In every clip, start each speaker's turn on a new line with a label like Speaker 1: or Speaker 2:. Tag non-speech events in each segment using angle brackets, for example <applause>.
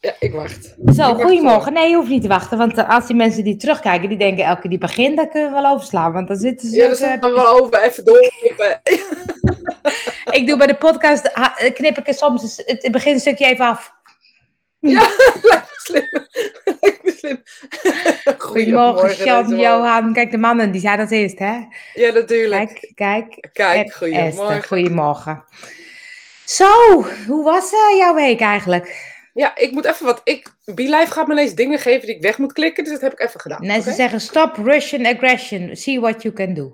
Speaker 1: Ja, ik wacht.
Speaker 2: Zo,
Speaker 1: Ik wacht
Speaker 2: goedemorgen. Nee, je hoeft niet te wachten. Want eh, als die mensen die terugkijken, die denken elke die begint, dan kunnen we wel overslaan. Want dan zitten ze...
Speaker 1: Ja,
Speaker 2: ook,
Speaker 1: dat
Speaker 2: eh,
Speaker 1: dan wel over. Even door. <laughs>
Speaker 2: ik doe bij de podcast, eh, knip ik er soms het beginstukje even af. <laughs>
Speaker 1: Ja, lijkt me slim. <laughs> Lijkt me slim.
Speaker 2: Goedemorgen,
Speaker 1: man.
Speaker 2: Johan. Kijk, de mannen, die zijn dat eerst, hè?
Speaker 1: Ja, natuurlijk.
Speaker 2: Kijk, kijk.
Speaker 1: Kijk,
Speaker 2: En
Speaker 1: goedemorgen.
Speaker 2: Esther, goedemorgen. Zo, hoe was eh, jouw week eigenlijk?
Speaker 1: Ja, ik moet even wat. Ik, BeLive gaat me ineens dingen geven die ik weg moet klikken, dus dat heb ik even gedaan.
Speaker 2: Nee, ze zeggen stop Russian aggression. See what you can do.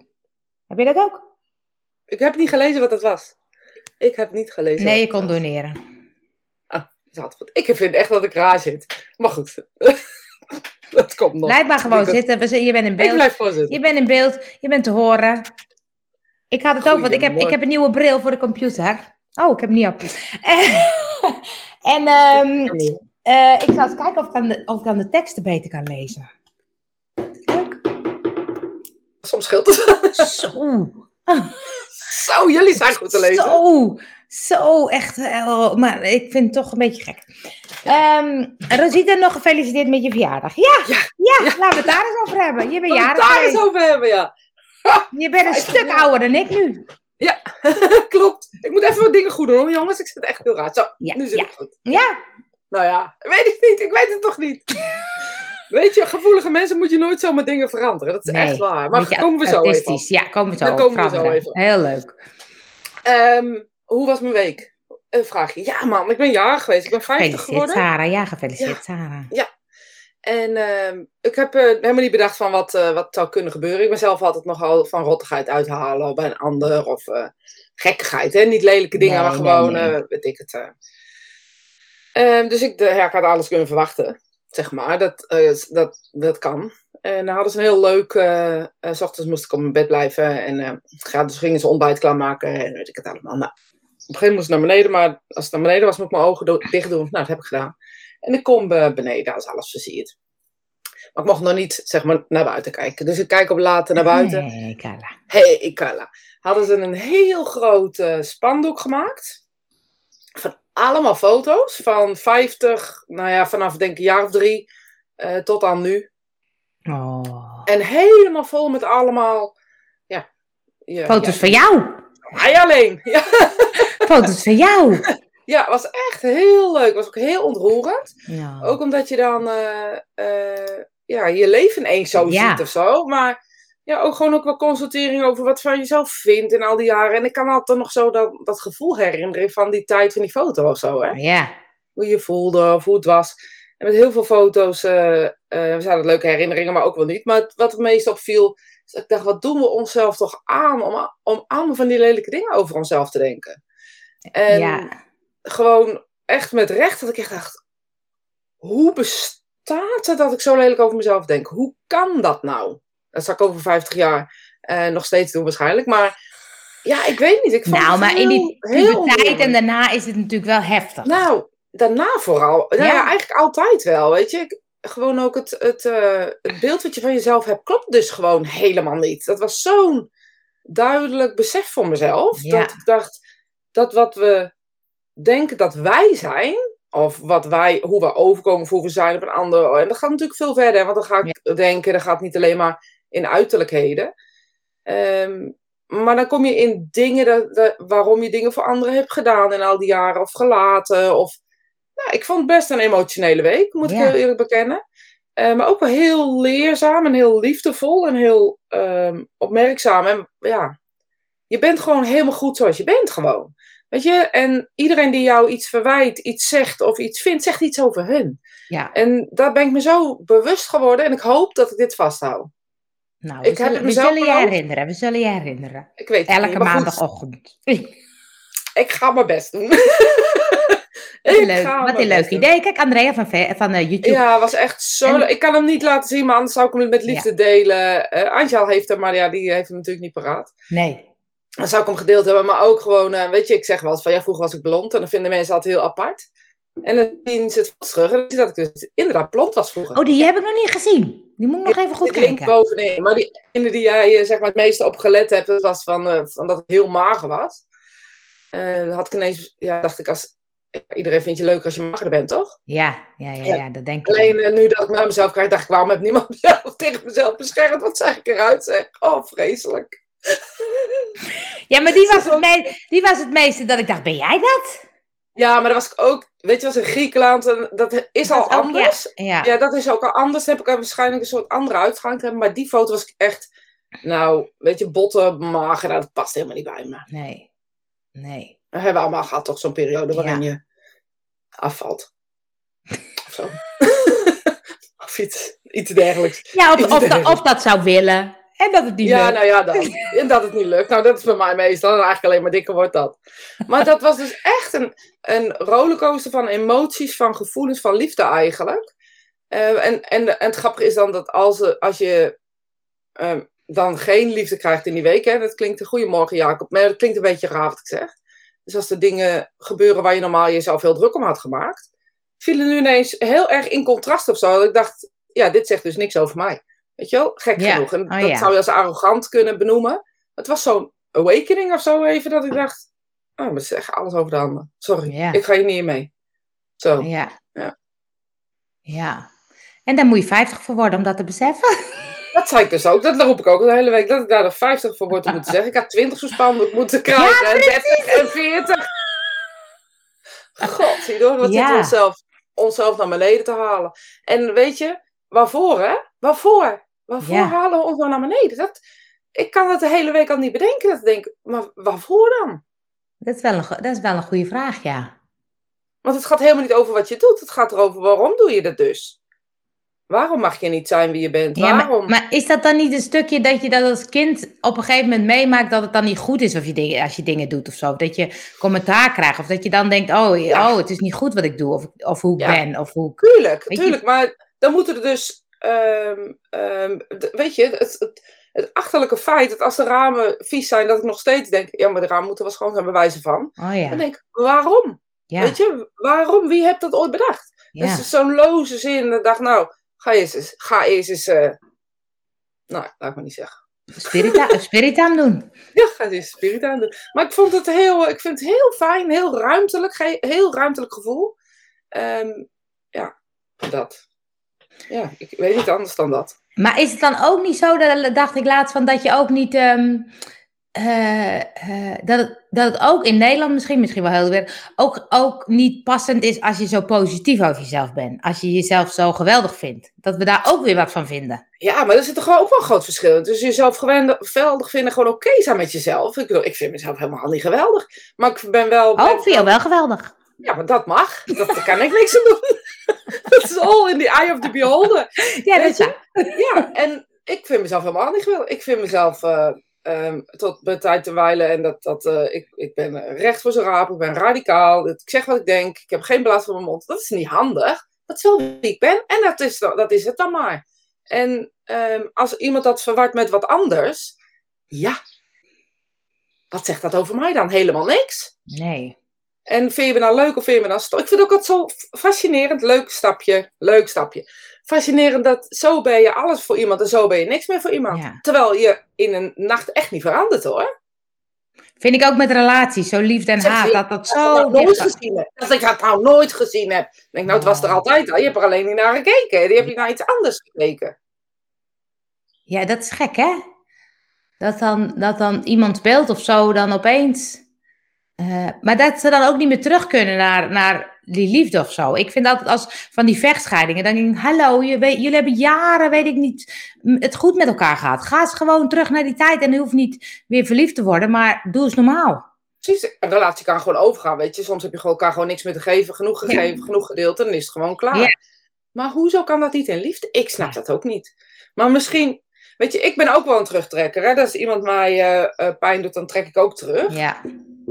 Speaker 2: Heb je dat ook?
Speaker 1: Ik heb niet gelezen wat het was. Ik heb niet gelezen.
Speaker 2: Nee, je kon
Speaker 1: was.
Speaker 2: doneren.
Speaker 1: Ah, dat. Ik vind echt dat ik raar zit. Maar goed. <laughs> dat komt nog.
Speaker 2: Blijf maar gewoon
Speaker 1: Ik-
Speaker 2: zitten. We zijn- Je bent in
Speaker 1: Ik
Speaker 2: beeld.
Speaker 1: blijf gewoon zitten.
Speaker 2: Je bent in beeld. Je bent te horen. Ik had het ook, want ik heb, ik heb een nieuwe bril voor de computer. Oh, ik heb hem niet op. <laughs> en ehm, eh, ik zal eens kijken of ik, aan de, of ik aan de teksten beter kan lezen. Kijk.
Speaker 1: Soms scheelt het.
Speaker 2: Zo. <laughs>
Speaker 1: Zo, jullie zijn goed te lezen.
Speaker 2: Zo. Zo, echt. eh, maar ik vind het toch een beetje gek. Ehm Rosita, nog gefeliciteerd met je verjaardag. Ja,
Speaker 1: Ja,
Speaker 2: ja,
Speaker 1: ja.
Speaker 2: laten we het daar eens over hebben. Je bent
Speaker 1: Laten we het
Speaker 2: jarig
Speaker 1: daar eens over hebben, ja.
Speaker 2: Je bent een <laughs> stuk ouder dan ik nu. <laughs>
Speaker 1: Klopt. Ik moet even wat dingen goed doen, hoor, jongens. Ik zit echt heel raar. Zo,
Speaker 2: Ja,
Speaker 1: nu zit
Speaker 2: ja.
Speaker 1: ik goed.
Speaker 2: Ja,
Speaker 1: Nou ja, weet ik niet. Ik weet het toch niet. <laughs> Weet je, gevoelige mensen moet je nooit zomaar dingen veranderen. Dat is
Speaker 2: Nee,
Speaker 1: echt waar. Maar komen we zo even.
Speaker 2: Ja, komen we zo op.
Speaker 1: komen we zo even.
Speaker 2: Heel leuk.
Speaker 1: Ehm, hoe was mijn week? Een vraagje. Ja man, ik ben jarig geweest. Ik ben 50
Speaker 2: Gefeliciteerd,
Speaker 1: geworden.
Speaker 2: Sarah. Ja, gefeliciteerd, Sarah.
Speaker 1: En ehm, ik heb eh, helemaal niet bedacht van wat, eh, wat zou kunnen gebeuren. Ik ben zelf altijd nogal van rottigheid uithalen bij een ander. Of eh, gekkigheid, hè. Niet lelijke dingen,
Speaker 2: Nee,
Speaker 1: maar gewoon,
Speaker 2: nee.
Speaker 1: weet ik het. eh. Ehm, dus ik, ja, ik had alles kunnen verwachten, zeg maar. Dat, dat, dat kan. En dan hadden ze een heel leuk... s ochtends moest ik op mijn bed blijven. En eh, ga- dus gingen ze ontbijt klaarmaken. En weet ik het allemaal. Nou, op een gegeven moment moest ik naar beneden. Maar als het naar beneden was, moet ik mijn ogen dicht doen. Nou, dat heb ik gedaan. En ik kom eh, beneden als alles versierd. Maar ik mocht nog niet, zeg maar, naar buiten kijken. Dus ik kijk op later naar buiten.
Speaker 2: Nee, Carla.
Speaker 1: Hey, Carla. Hadden ze een heel groot spandoek gemaakt. Van allemaal foto's. Van 50, nou ja, vanaf denk ik een jaar of drie. eh, tot aan nu.
Speaker 2: Oh.
Speaker 1: En helemaal vol met allemaal. Ja. ja
Speaker 2: Foto's
Speaker 1: ja.
Speaker 2: van jou.
Speaker 1: Hij alleen. <laughs> Ja,
Speaker 2: Foto's van jou.
Speaker 1: Ja, was echt heel leuk. Het was ook heel ontroerend.
Speaker 2: Ja.
Speaker 1: Ook omdat je dan eh, eh, ja, je leven ineens zo
Speaker 2: Ja.
Speaker 1: ziet of zo. Maar ja, ook gewoon ook wel constatering over wat van jezelf vindt in al die jaren. En ik kan altijd nog zo dat, dat gevoel herinneren van die tijd van die foto of zo. Hè?
Speaker 2: Ja.
Speaker 1: Hoe je voelde of hoe het was. En met heel veel foto's eh eh, zijn het leuke herinneringen, maar ook wel niet. Maar het- wat het meest opviel, is dat ik dacht, wat doen we onszelf toch aan om, om allemaal van die lelijke dingen over onszelf te denken. En
Speaker 2: ja.
Speaker 1: Gewoon echt met recht dat ik echt dacht, hoe bestaat het dat ik zo lelijk over mezelf denk? Hoe kan dat nou? Dat zal ik over 50 jaar eh, nog steeds doen waarschijnlijk, maar ja, ik weet niet. Ik vond
Speaker 2: Nou,
Speaker 1: het
Speaker 2: maar in die
Speaker 1: heel- heel
Speaker 2: puberteit en daarna is het natuurlijk wel heftig.
Speaker 1: Nou, daarna vooral. Nou
Speaker 2: Ja.
Speaker 1: ja, eigenlijk altijd wel, weet je. Ik- gewoon ook het, het, eh, het beeld wat je van jezelf hebt, klopt dus gewoon helemaal niet. Dat was zo'n duidelijk besef voor mezelf.
Speaker 2: Ja.
Speaker 1: Dat ik dacht, dat wat we denken dat wij zijn, of wat wij, hoe we overkomen voor we zijn op een ander. En dat gaat natuurlijk veel verder, want dan ga ik denken, dat gaat niet alleen maar in uiterlijkheden. Ehm, maar dan kom je in dingen dat, dat- waarom je dingen voor anderen hebt gedaan in al die jaren, of gelaten. Of, nou, ik vond het best een emotionele week, moet ik heel eerlijk bekennen. Eh, maar ook wel heel leerzaam en heel liefdevol en heel ehm, opmerkzaam. En ja, je bent gewoon helemaal goed zoals je bent gewoon. Weet je, en iedereen die jou iets verwijt, iets zegt of iets vindt, zegt iets over hun.
Speaker 2: Ja.
Speaker 1: En daar ben ik me zo bewust geworden en ik hoop dat ik dit vasthoud.
Speaker 2: Nou, we zullen, we zullen je herinneren. We zullen je herinneren.
Speaker 1: Ik weet
Speaker 2: Elke
Speaker 1: niet,
Speaker 2: maandagochtend. <laughs>
Speaker 1: ik ga mijn best doen. <laughs>
Speaker 2: Wat een leuk, wat een idee. Kijk, Andrea van, van eh, YouTube.
Speaker 1: Ja, was echt zo.
Speaker 2: En-
Speaker 1: leuk. Ik kan hem niet laten zien, maar anders zou ik hem met liefde delen. Angel heeft hem, maar ja, die heeft hem natuurlijk niet paraat.
Speaker 2: Nee.
Speaker 1: Dan zou ik hem gedeeld hebben, maar ook gewoon, eh, weet je, ik zeg wel eens van ja, vroeger was ik blond en dan vinden mensen altijd heel apart. En dan zien ze het terug en dat ik dus inderdaad blond was vroeger.
Speaker 2: Oh, die heb ik nog niet gezien. Die moet ik nog even goed
Speaker 1: Die
Speaker 2: kijken.
Speaker 1: bovenin. Maar die ene die jij eh, zeg maar, het meeste op gelet hebt, dat was van, eh, van dat het heel mager was. Dan had ik ineens, ja, dacht ik, als iedereen vindt je leuk als je mager bent, toch?
Speaker 2: Ja, ja, ja, ja, dat denk ik.
Speaker 1: Alleen uh, nu dat ik naar mezelf krijg, dacht ik, waarom heb niemand <laughs> mezelf tegen mezelf beschermd? Wat zeg ik eruit, zeg? Oh, vreselijk. <laughs>
Speaker 2: Ja, maar die was, het die was het meeste dat ik dacht, ben jij dat?
Speaker 1: Ja, maar dat was ik ook, weet je, was in Griekenland, en dat is al
Speaker 2: Dat
Speaker 1: anders.
Speaker 2: Ja.
Speaker 1: Ja, dat is ook al anders. Dan heb ik waarschijnlijk een soort andere uitgang. Maar die foto was ik echt, nou, weet je, botten, mager, nou, dat past helemaal niet bij me.
Speaker 2: Nee. Nee.
Speaker 1: Dat hebben we allemaal gehad, toch, zo'n periode waarin
Speaker 2: Ja.
Speaker 1: je afvalt. Of zo. <laughs> <laughs> of iets, iets dergelijks.
Speaker 2: Ja, of,
Speaker 1: Iets
Speaker 2: of, dat,
Speaker 1: dergelijks.
Speaker 2: of dat zou willen. En dat het niet
Speaker 1: Ja,
Speaker 2: lukt.
Speaker 1: nou ja, dan. <laughs> En dat het niet lukt. Nou, dat is bij mij meestal. En eigenlijk alleen maar dikker wordt dat. Maar dat was dus echt een, een rollercoaster van emoties, van gevoelens, van liefde eigenlijk. Eh, en, en, en het grappige is dan dat als, als je eh, dan geen liefde krijgt in die week, hè, dat klinkt een goedemorgen Jacob, maar dat klinkt een beetje raar wat ik zeg. Dus als er dingen gebeuren waar je normaal jezelf heel druk om had gemaakt, vielen nu ineens heel erg in contrast of zo. Dat ik dacht, ja, dit zegt dus niks over mij. Weet je wel? Gek
Speaker 2: Ja.
Speaker 1: genoeg. En
Speaker 2: Oh,
Speaker 1: dat
Speaker 2: ja.
Speaker 1: zou je als arrogant kunnen benoemen. Het was zo'n awakening of zo even, dat ik dacht, oh, maar ze zeggen alles over de handen. Sorry,
Speaker 2: Ja.
Speaker 1: ik ga hier niet mee. Zo.
Speaker 2: Ja.
Speaker 1: Ja.
Speaker 2: Ja. En daar moet je 50 voor worden om dat te beseffen. <laughs>
Speaker 1: Dat zei ik dus ook. Dat roep ik ook de hele week. Dat ik daar nog 50 voor word te moeten zeggen. Ik had 20 zo spannend moeten krijgen. en 30 en 40. God, zie je door. Wat
Speaker 2: Ja.
Speaker 1: zitten we onszelf, onszelf naar beneden te halen. En weet je, waarvoor hè? Waarvoor? Waarvoor
Speaker 2: Ja.
Speaker 1: halen we ons nou naar beneden? Dat, ik kan het de hele week al niet bedenken. Dat ik denk, maar waarvoor dan?
Speaker 2: Dat is wel een, dat is wel een goede vraag, ja.
Speaker 1: Want het gaat helemaal niet over wat je doet. Het gaat erover waarom doe je dat dus? Waarom mag je niet zijn wie je bent?
Speaker 2: ja
Speaker 1: Waarom?
Speaker 2: maar, maar is dat dan niet een stukje dat je dat als kind op een gegeven moment meemaakt dat het dan niet goed is of je dingen, als je dingen doet of zo? Dat je commentaar krijgt of dat je dan denkt, oh,
Speaker 1: Ja.
Speaker 2: oh het is niet goed wat ik doe of, of hoe ik
Speaker 1: Ja.
Speaker 2: ben of hoe ik...
Speaker 1: Tuurlijk,
Speaker 2: Weet je-
Speaker 1: tuurlijk. Maar dan moeten er dus. Ehm, ehm, weet je, het, het, het achterlijke feit dat als de ramen vies zijn, dat ik nog steeds denk: ja, maar de ramen moeten wel schoon zijn, bewijzen van.
Speaker 2: Oh
Speaker 1: Dan
Speaker 2: ja,
Speaker 1: denk ik: waarom?
Speaker 2: ja,
Speaker 1: Weet je, waarom? Wie heeft dat ooit bedacht? Dat
Speaker 2: ja.
Speaker 1: is zo'n loze zin. Ik dacht: nou, ga eens eens. Ga eens eens eh, nou, laat ik maar niet zeggen.
Speaker 2: Spirita, <laughs> spirit aan doen.
Speaker 1: Ja, ga eens spirit aan doen. Maar ik vond het heel, ik vind het heel fijn, heel ruimtelijk, heel ruimtelijk gevoel. Ehm, ja, dat. Ja, ik weet niet anders dan dat.
Speaker 2: Maar is het dan ook niet zo, dat, dacht ik laatst, van dat je ook niet. ehm, eh, eh, dat, het, dat het ook in Nederland misschien, misschien wel heel weer, ook, ook niet passend is als je zo positief over jezelf bent. Als je jezelf zo geweldig vindt. Dat we daar ook weer wat van vinden.
Speaker 1: Ja, maar er zit toch gewoon ook wel een groot verschil in. Dus jezelf geweldig vinden, gewoon oké zijn met jezelf. Ik bedoel, ik vind mezelf helemaal niet geweldig. Maar ik ben wel...
Speaker 2: Oh, ik vind wel geweldig.
Speaker 1: Ja, maar dat mag. Dat, daar kan ik niks aan doen. <laughs> Dat is all in the eye of the beholder.
Speaker 2: Ja, dat
Speaker 1: je? Ja, en ik vind mezelf helemaal niet geweldig. Ik vind mezelf eh, ehm, tot bij tijd te wijlen. En dat, dat, eh, ik, ik ben recht voor zijn raap. Ik ben radicaal. Ik zeg wat ik denk. Ik heb geen blaad voor mijn mond. Dat is niet handig. Dat is wel wie ik ben. En dat is, dat is het dan maar. En ehm, als iemand dat verwart met wat anders. Ja. Wat zegt dat over mij dan? Helemaal niks.
Speaker 2: Nee.
Speaker 1: En vind je me nou leuk of vind je me nou stom? Ik vind ook altijd zo fascinerend. Leuk stapje, leuk stapje. Fascinerend dat zo ben je alles voor iemand en zo ben je niks meer voor iemand.
Speaker 2: Ja.
Speaker 1: Terwijl je in een nacht echt niet verandert hoor.
Speaker 2: Vind ik ook met relaties, zo liefde en haat,
Speaker 1: je,
Speaker 2: dat dat
Speaker 1: Dat ik
Speaker 2: zo
Speaker 1: dat nooit
Speaker 2: dicht-
Speaker 1: gezien heb. Dat ik dat nou nooit gezien heb. Ik denk, nou, het was er
Speaker 2: Oh.
Speaker 1: altijd al. Je hebt er alleen niet naar gekeken. Die heb je naar iets anders gekeken.
Speaker 2: Ja, dat is gek, hè? Dat dan, dat dan iemand speelt of zo, dan opeens. Eh, maar dat ze dan ook niet meer terug kunnen naar, naar die liefde of zo. Ik vind altijd als van die vechtscheidingen, dan denk ik, hallo, je weet, jullie hebben jaren, weet ik niet, het goed met elkaar gehad. Ga eens gewoon terug naar die tijd en je hoeft niet weer verliefd te worden, maar doe eens normaal.
Speaker 1: Precies, een relatie kan gewoon overgaan, weet je. Soms heb je gewoon elkaar gewoon niks meer te geven. Genoeg gegeven, genoeg gedeeld en dan is het gewoon klaar.
Speaker 2: Ja.
Speaker 1: Maar hoezo kan dat niet in liefde? Ik snap dat ook niet. Maar misschien, weet je, ik ben ook wel een terugtrekker. Hè? Als iemand mij eh, eh, pijn doet, dan trek ik ook terug.
Speaker 2: Ja,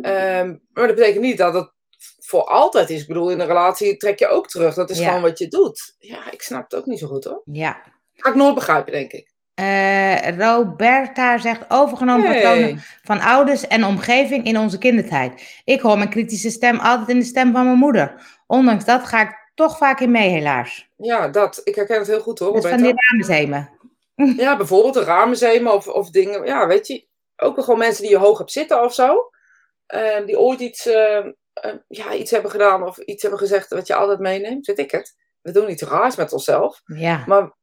Speaker 1: Ehm, maar dat betekent niet dat het voor altijd is. Ik bedoel, in een relatie trek je ook terug. Dat is
Speaker 2: Ja.
Speaker 1: gewoon wat je doet. Ja, ik snap het ook niet zo goed hoor.
Speaker 2: ja.
Speaker 1: Ga ik nooit begrijpen, denk ik.
Speaker 2: Eh, Roberta zegt overgenomen patronen van ouders en omgeving in onze kindertijd. Ik hoor mijn kritische stem altijd in de stem van mijn moeder. Ondanks dat ga ik toch vaak in mee, helaas.
Speaker 1: Ja, dat. Ik herken het heel goed hoor,
Speaker 2: is van die ramenzemen.
Speaker 1: Ja, bijvoorbeeld de ramenzemen of, of dingen. Ja, weet je, ook wel gewoon mensen die je hoog hebt zitten of zo. Eh, die ooit iets eh, eh, ja, iets hebben gedaan of iets hebben gezegd wat je altijd meeneemt, weet ik het. We doen iets raars met onszelf.
Speaker 2: Ja.
Speaker 1: Maar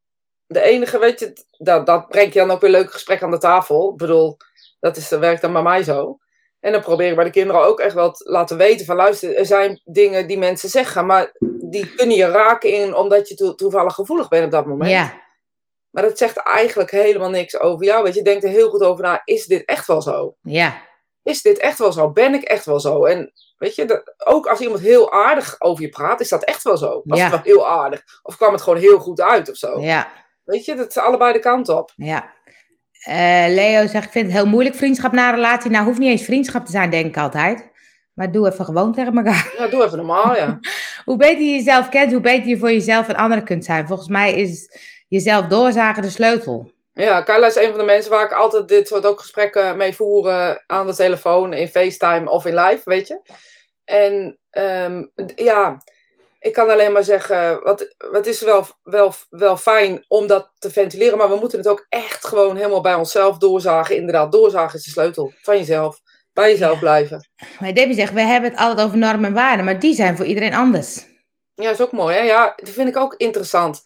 Speaker 1: de enige, weet je, dat, dat brengt je dan ook weer leuk gesprek aan de tafel. Ik bedoel, dat, is, dat werkt dan bij mij zo. En dan probeer ik bij de kinderen ook echt wel te laten weten van luister, er zijn dingen die mensen zeggen, maar die kunnen je raken in omdat je to toevallig gevoelig bent op dat moment.
Speaker 2: Ja.
Speaker 1: Maar dat zegt eigenlijk helemaal niks over jou. Weet je, je denkt er heel goed over na, is dit echt wel zo?
Speaker 2: Ja.
Speaker 1: Is dit echt wel zo? Ben ik echt wel zo? En weet je, dat, ook als iemand heel aardig over je praat, is dat echt wel zo. Was
Speaker 2: Ja.
Speaker 1: het wel heel aardig? Of kwam het gewoon heel goed uit of zo?
Speaker 2: Ja.
Speaker 1: Weet je, dat is allebei de kant op.
Speaker 2: Ja. Eh, Leo zegt, ik vind het heel moeilijk vriendschap na relatie. Nou, hoeft niet eens vriendschap te zijn, denk ik altijd. Maar doe even gewoon tegen elkaar.
Speaker 1: Ja, doe even normaal, ja. <laughs>
Speaker 2: Hoe beter je jezelf kent, hoe beter je voor jezelf en anderen kunt zijn. Volgens mij is jezelf doorzagen de sleutel.
Speaker 1: Ja, Carla is een van de mensen waar ik altijd dit soort ook gesprekken mee voer aan de telefoon, in FaceTime of in live, weet je. En ehm, ja, ik kan alleen maar zeggen, wat, wat is wel, wel, wel fijn om dat te ventileren, maar we moeten het ook echt gewoon helemaal bij onszelf doorzagen. Inderdaad, doorzagen is de sleutel van jezelf. Bij jezelf
Speaker 2: Ja.
Speaker 1: blijven.
Speaker 2: Maar Debbie zegt, we hebben het altijd over normen en waarden, maar die zijn voor iedereen anders.
Speaker 1: Ja, is ook mooi, hè? Ja, dat vind ik ook interessant.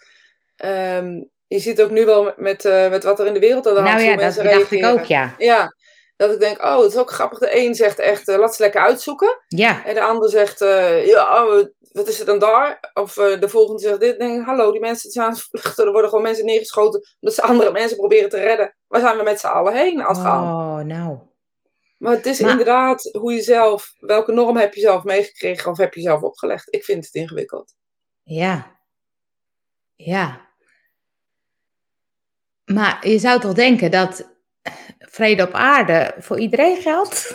Speaker 1: Ehm, je ziet ook nu wel met, eh, met wat er in de wereld aan de hand
Speaker 2: nou ja, dat dacht ik ook, ja.
Speaker 1: Ja, dat ik denk, oh, het is ook grappig. De een zegt echt, eh, laat ze lekker uitzoeken.
Speaker 2: Ja,
Speaker 1: En de ander zegt, eh, ja, oh, wat is er dan daar? Of de volgende zegt dit. Denk ik, hallo, die mensen zijn aan het vluchten. Er worden gewoon mensen neergeschoten omdat ze andere mensen proberen te redden. Waar zijn we met z'n allen heen aan het
Speaker 2: oh, nou.
Speaker 1: Maar het is
Speaker 2: Maar-
Speaker 1: inderdaad hoe je zelf, welke norm heb je zelf meegekregen of heb je zelf opgelegd? Ik vind het ingewikkeld.
Speaker 2: Ja. Ja. Maar je zou toch denken dat vrede op aarde voor iedereen geldt? <laughs>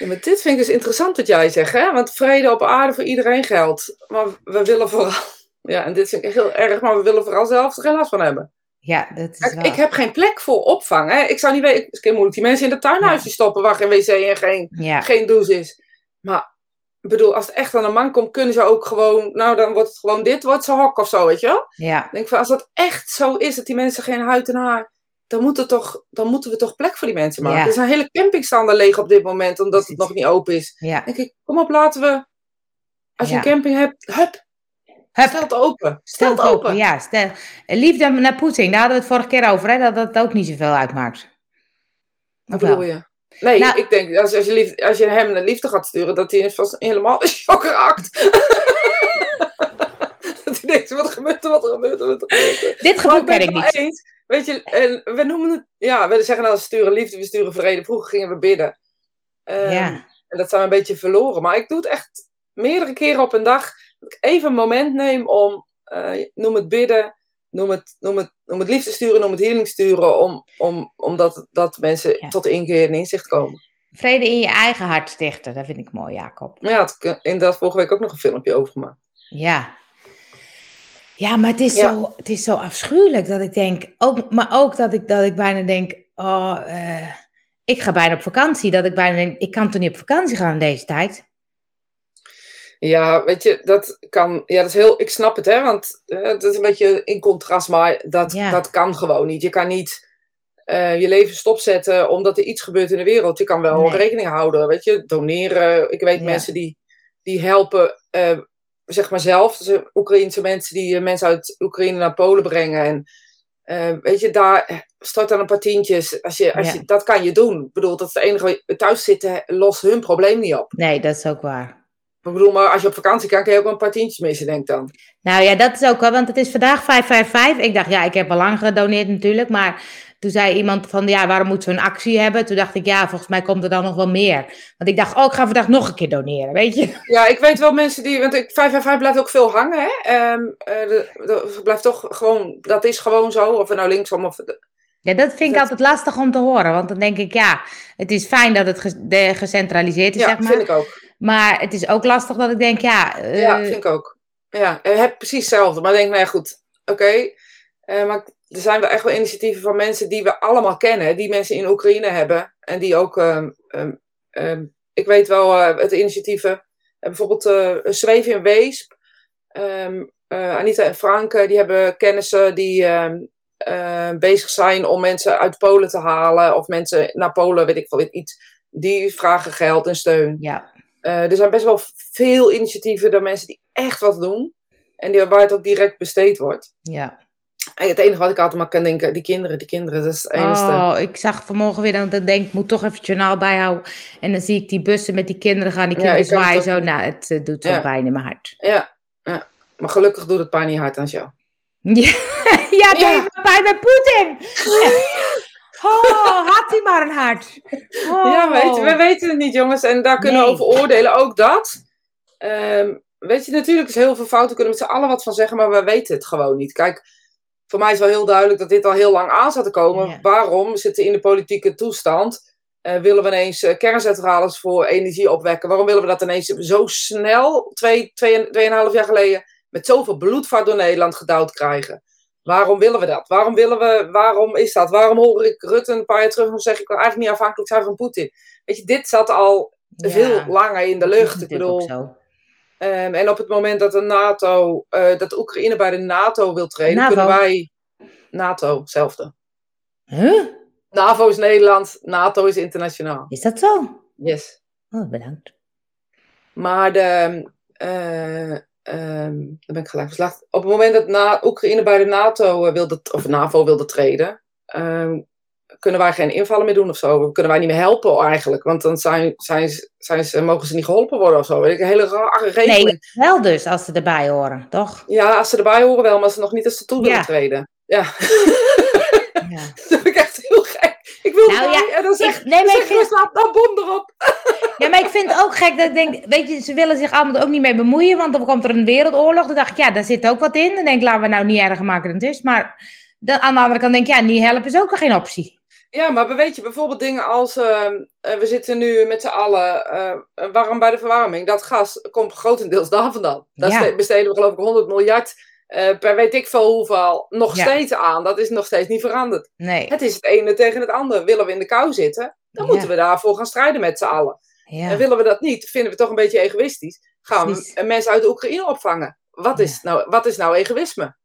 Speaker 1: Ja, maar dit vind ik dus interessant wat jij zegt, hè? Want vrede op aarde voor iedereen geldt. Maar we willen vooral, ja, en dit vind ik heel erg, maar we willen vooral zelf er geen last van hebben.
Speaker 2: Ja, dat is wel...
Speaker 1: ik heb geen plek voor opvang, hè? Ik zou niet weten, het is heel moeilijk die mensen in het tuinhuisje stoppen waar geen wc en geen,
Speaker 2: Ja,
Speaker 1: geen douche is. Maar, ik bedoel, als het echt aan een man komt, kunnen ze ook gewoon, nou, dan wordt het gewoon dit, wordt ze hok of zo, weet je wel?
Speaker 2: ja,
Speaker 1: Ik denk van, als dat echt zo is, dat die mensen geen huid en haar, dan, moet toch, dan moeten we toch plek voor die mensen maken.
Speaker 2: Ja.
Speaker 1: Er zijn hele campings staan er leeg op dit moment, omdat het nog niet open is.
Speaker 2: ja.
Speaker 1: Dan denk ik, kom op, laten we, als je
Speaker 2: Ja.
Speaker 1: een camping hebt, hup,
Speaker 2: Hup,
Speaker 1: stel het open.
Speaker 2: stel het open.
Speaker 1: open.
Speaker 2: Ja, stel. Liefde naar Poetin, daar hadden we het vorige keer over, hè, dat dat ook niet zoveel uitmaakt.
Speaker 1: Wat bedoel je? Nee,
Speaker 2: Nou-
Speaker 1: ik denk, als, als, je lief, als je hem een liefde gaat sturen, dat hij vast helemaal in shock raakt. <laughs> dat hij denkt, wat gebeurt er, wat er gebeurt er, wat er gebeurt er.
Speaker 2: Dit gevoel ken ik niet.
Speaker 1: eens. Weet je, en we noemen het, ja, we zeggen nou, we sturen liefde, we sturen vrede. Vroeger gingen we bidden. Ehm,
Speaker 2: Ja,
Speaker 1: En dat zijn we een beetje verloren. Maar ik doe het echt meerdere keren op een dag. Dat ik even een moment neem om, eh, noem het bidden, noem het, noem, het, noem het liefde sturen, noem het healing sturen. Om, om, omdat dat mensen
Speaker 2: Ja.
Speaker 1: tot inkeer en inzicht komen.
Speaker 2: vrede in je eigen hart stichten, dat vind ik mooi, Jacob.
Speaker 1: Maar ja, ik inderdaad vorige week ook nog een filmpje over gemaakt.
Speaker 2: Ja. Ja, maar het is,
Speaker 1: Ja.
Speaker 2: Zo, het is zo afschuwelijk dat ik denk, ook, maar ook dat ik, dat ik bijna denk, oh, eh, ik ga bijna op vakantie. Dat ik bijna denk, ik kan toch niet op vakantie gaan in deze tijd?
Speaker 1: Ja, weet je, dat kan. Ja, dat is heel. Ik snap het, hè, want eh, het is een beetje in contrast, maar dat,
Speaker 2: Ja.
Speaker 1: dat kan gewoon niet. Je kan niet eh, je leven stopzetten omdat er iets gebeurt in de wereld. Je kan wel
Speaker 2: Nee.
Speaker 1: rekening houden, weet je, doneren. Ik weet
Speaker 2: Ja.
Speaker 1: mensen die, die helpen, eh, zeg maar zelf, dus Oekraïense mensen die mensen uit Oekraïne naar Polen brengen. En weet je, daar stort dan een paar tientjes. Als je, als
Speaker 2: Ja.
Speaker 1: je, dat kan je doen. Ik bedoel, dat is het enige. Thuis zitten lost hun probleem niet op.
Speaker 2: Nee, dat is ook waar.
Speaker 1: Ik bedoel, maar als je op vakantie kan, kun je ook wel een paar tientjes missen, denk ik dan.
Speaker 2: Nou ja, dat is ook wel, want het is vandaag 555. Ik dacht, ja, ik heb al lang gedoneerd natuurlijk, maar toen zei iemand van, ja, waarom moeten we een actie hebben? Toen dacht ik, ja, volgens mij komt er dan nog wel meer. Want ik dacht, oh, ik ga vandaag nog een keer doneren, weet je?
Speaker 1: Ja, ik weet wel mensen die. Want ik, 555 blijft ook veel hangen, hè? Ehm, eh, blijft toch gewoon. Dat is gewoon zo. Of we nou linksom of.
Speaker 2: Ja, dat vind ik
Speaker 1: Dat-
Speaker 2: altijd lastig om te horen, want dan denk ik, ja, het is fijn dat het ge- de- gecentraliseerd is,
Speaker 1: Ja,
Speaker 2: zeg maar.
Speaker 1: vind ik ook.
Speaker 2: Maar het is ook lastig dat ik denk, ja, eh,
Speaker 1: Ja, vind ik ook. Ja, ik heb precies hetzelfde. Maar ik denk, nou ja, goed, oké. Eh, maar er zijn wel echt wel initiatieven van mensen die we allemaal kennen. Die mensen in Oekraïne hebben. En die ook, ehm, ehm, ehm, ik weet wel, eh, het initiatieven. eh, bijvoorbeeld eh Zweven in Weesp. Eh, Anita en Frank, eh, die hebben kennissen die eh, bezig zijn om mensen uit Polen te halen. Of mensen naar Polen, weet ik veel, iets die vragen geld en steun.
Speaker 2: Ja.
Speaker 1: Eh, er zijn best wel veel initiatieven door mensen die echt wat doen. En die, waar het ook direct besteed wordt.
Speaker 2: Ja.
Speaker 1: En het enige wat ik altijd maar kan denken, die kinderen, die kinderen, dat is het enige.
Speaker 2: Oh, ik zag vanmorgen weer dat ik denk, ik moet toch even het journaal bijhouden. En dan zie ik die bussen met die kinderen gaan, die
Speaker 1: Ja,
Speaker 2: kinderen
Speaker 1: ik kan
Speaker 2: zwaaien
Speaker 1: het
Speaker 2: zo. Nou, het eh, doet zo
Speaker 1: Ja.
Speaker 2: pijn in mijn hart.
Speaker 1: Ja, ja, maar gelukkig doet het pijn niet hard aan jou. <laughs>
Speaker 2: Ja, ja,
Speaker 1: Ja.
Speaker 2: ja. bij bij Poetin. <laughs> Oh, had hij maar een hart. Oh.
Speaker 1: Ja, weet je, we weten het niet, jongens. En daar kunnen we over oordelen. Ook dat. Ehm, weet je, natuurlijk is heel veel fouten. Kunnen we met z'n allen wat van zeggen, maar we weten het gewoon niet. Kijk, voor mij is wel heel duidelijk dat dit al heel lang aan zat te komen.
Speaker 2: Ja.
Speaker 1: Waarom? We zitten in de politieke toestand. Eh, willen we ineens eh, kerncentrales voor energie opwekken? Waarom willen we dat ineens zo snel, twee, twee, tweeënhalf jaar geleden, met zoveel bloedvaart door Nederland gedouwd krijgen? Waarom willen we dat? Waarom, willen we, waarom is dat? Waarom hoor ik Rutte een paar jaar terug nog zeggen: ik wil eigenlijk niet afhankelijk zijn van Poetin? Weet je, dit zat al
Speaker 2: Ja,
Speaker 1: veel langer in de lucht. Ik bedoel, ehm, en op het moment dat de NATO, eh, dat Oekraïne bij de NATO wil treden,
Speaker 2: NAVO.
Speaker 1: kunnen wij. NATO, hetzelfde.
Speaker 2: Huh?
Speaker 1: NAVO is Nederland, NATO is internationaal.
Speaker 2: Is dat zo?
Speaker 1: Yes.
Speaker 2: Oh, bedankt.
Speaker 1: Maar de, eh, ehm, dan ben ik gelijk verslaafd. Op het moment dat na, Oekraïne bij de NATO eh, wilde, of NAVO wilde treden, ehm, kunnen wij geen invallen meer doen of zo. Kunnen wij niet meer helpen eigenlijk. Want dan zijn, zijn, zijn ze, mogen ze niet geholpen worden of zo. Weet ik, Een hele rare regeling.
Speaker 2: Nee, wel dus, als ze erbij horen, toch?
Speaker 1: Ja, als ze erbij horen wel, maar ze nog niet als ze toe willen
Speaker 2: Ja.
Speaker 1: treden. Ja, <laughs>
Speaker 2: Ja. <laughs>
Speaker 1: ik wil
Speaker 2: Nou ja,
Speaker 1: en dan zeg,
Speaker 2: Ik, nee, ik
Speaker 1: zeg
Speaker 2: vind,
Speaker 1: Rusland, dan bom erop. <laughs>
Speaker 2: ja, maar ik vind het ook gek dat ik denk, weet je, ze willen zich allemaal er ook niet mee bemoeien, want dan komt er een wereldoorlog. Dan dacht ik, ja, daar zit ook wat in. Dan denk ik, laten we nou niet erger maken dan het is. Maar dan, aan de andere kant denk ik, ja, niet helpen is ook geen optie.
Speaker 1: Ja, maar weet je, bijvoorbeeld dingen als, eh, we zitten nu met z'n allen, eh, warm bij de verwarming. Dat gas komt grotendeels daar vandaan. Daar
Speaker 2: Ja.
Speaker 1: besteden we geloof ik 100 miljard eh, per weet ik veel hoeveel nog
Speaker 2: Ja.
Speaker 1: steeds aan. Dat is nog steeds niet veranderd.
Speaker 2: Nee.
Speaker 1: Het is het ene tegen het andere. Willen we in de kou zitten, dan
Speaker 2: Ja.
Speaker 1: moeten we daarvoor gaan strijden met z'n allen.
Speaker 2: Ja.
Speaker 1: En willen we dat niet, vinden we toch een beetje egoïstisch. Gaan
Speaker 2: Precies.
Speaker 1: we mensen uit de Oekraïne opvangen. Wat is, nou, wat is nou egoïsme?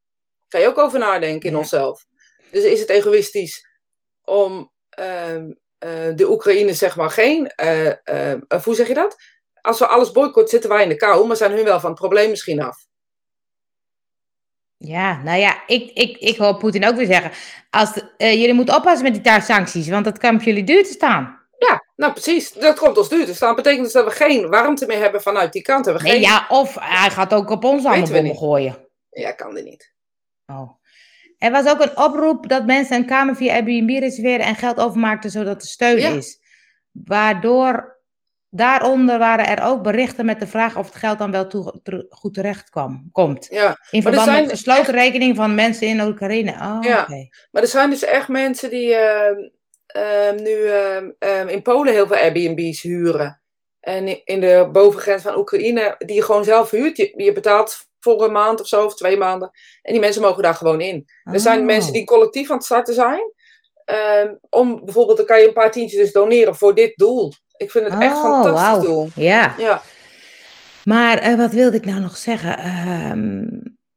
Speaker 1: Kan je ook over nadenken in onszelf. Dus is het egoïstisch om ehm, eh, de Oekraïne zeg maar geen... eh, eh, of hoe zeg je dat? Als we alles boycott, zitten wij in de kou, maar zijn hun wel van het probleem misschien af.
Speaker 2: Ja, nou ja, ik, ik, ik hoor Poetin ook weer zeggen, als de- eh, jullie moeten oppassen met die thuissancties, want dat kan op jullie duur te staan.
Speaker 1: Ja, nou precies. Dat komt ons duur te staan. Dat betekent dus dat we geen warmte meer hebben vanuit die kant. Hebben we
Speaker 2: Nee,
Speaker 1: geen...
Speaker 2: ja, of hij gaat ook op ons allemaal gooien.
Speaker 1: ja, kan dit niet.
Speaker 2: Oh. Er was ook een oproep dat mensen een kamer via Airbnb reserveren en geld overmaakten zodat er steun
Speaker 1: Ja.
Speaker 2: is. Waardoor daaronder waren er ook berichten met de vraag of het geld dan wel toe, ter- goed terecht kwam, komt.
Speaker 1: Ja,
Speaker 2: In
Speaker 1: er
Speaker 2: verband met gesloten rekening van mensen in Oekraïne. Oh,
Speaker 1: Ja. Maar er zijn dus echt mensen die ehm, ehm, nu ehm, in Polen heel veel Airbnb's huren. En in de bovengrens van Oekraïne, die je gewoon zelf huurt. Je, je betaalt voor een maand of zo, of twee maanden. En die mensen mogen daar gewoon in. Er zijn
Speaker 2: Oh.
Speaker 1: mensen die collectief aan het starten zijn. om bijvoorbeeld, dan kan je een paar tientjes dus doneren voor dit doel. Ik vind het echt
Speaker 2: Oh,
Speaker 1: fantastisch doel.
Speaker 2: Ja.
Speaker 1: Ja,
Speaker 2: Maar eh, wat wilde ik nou nog zeggen? Ehm,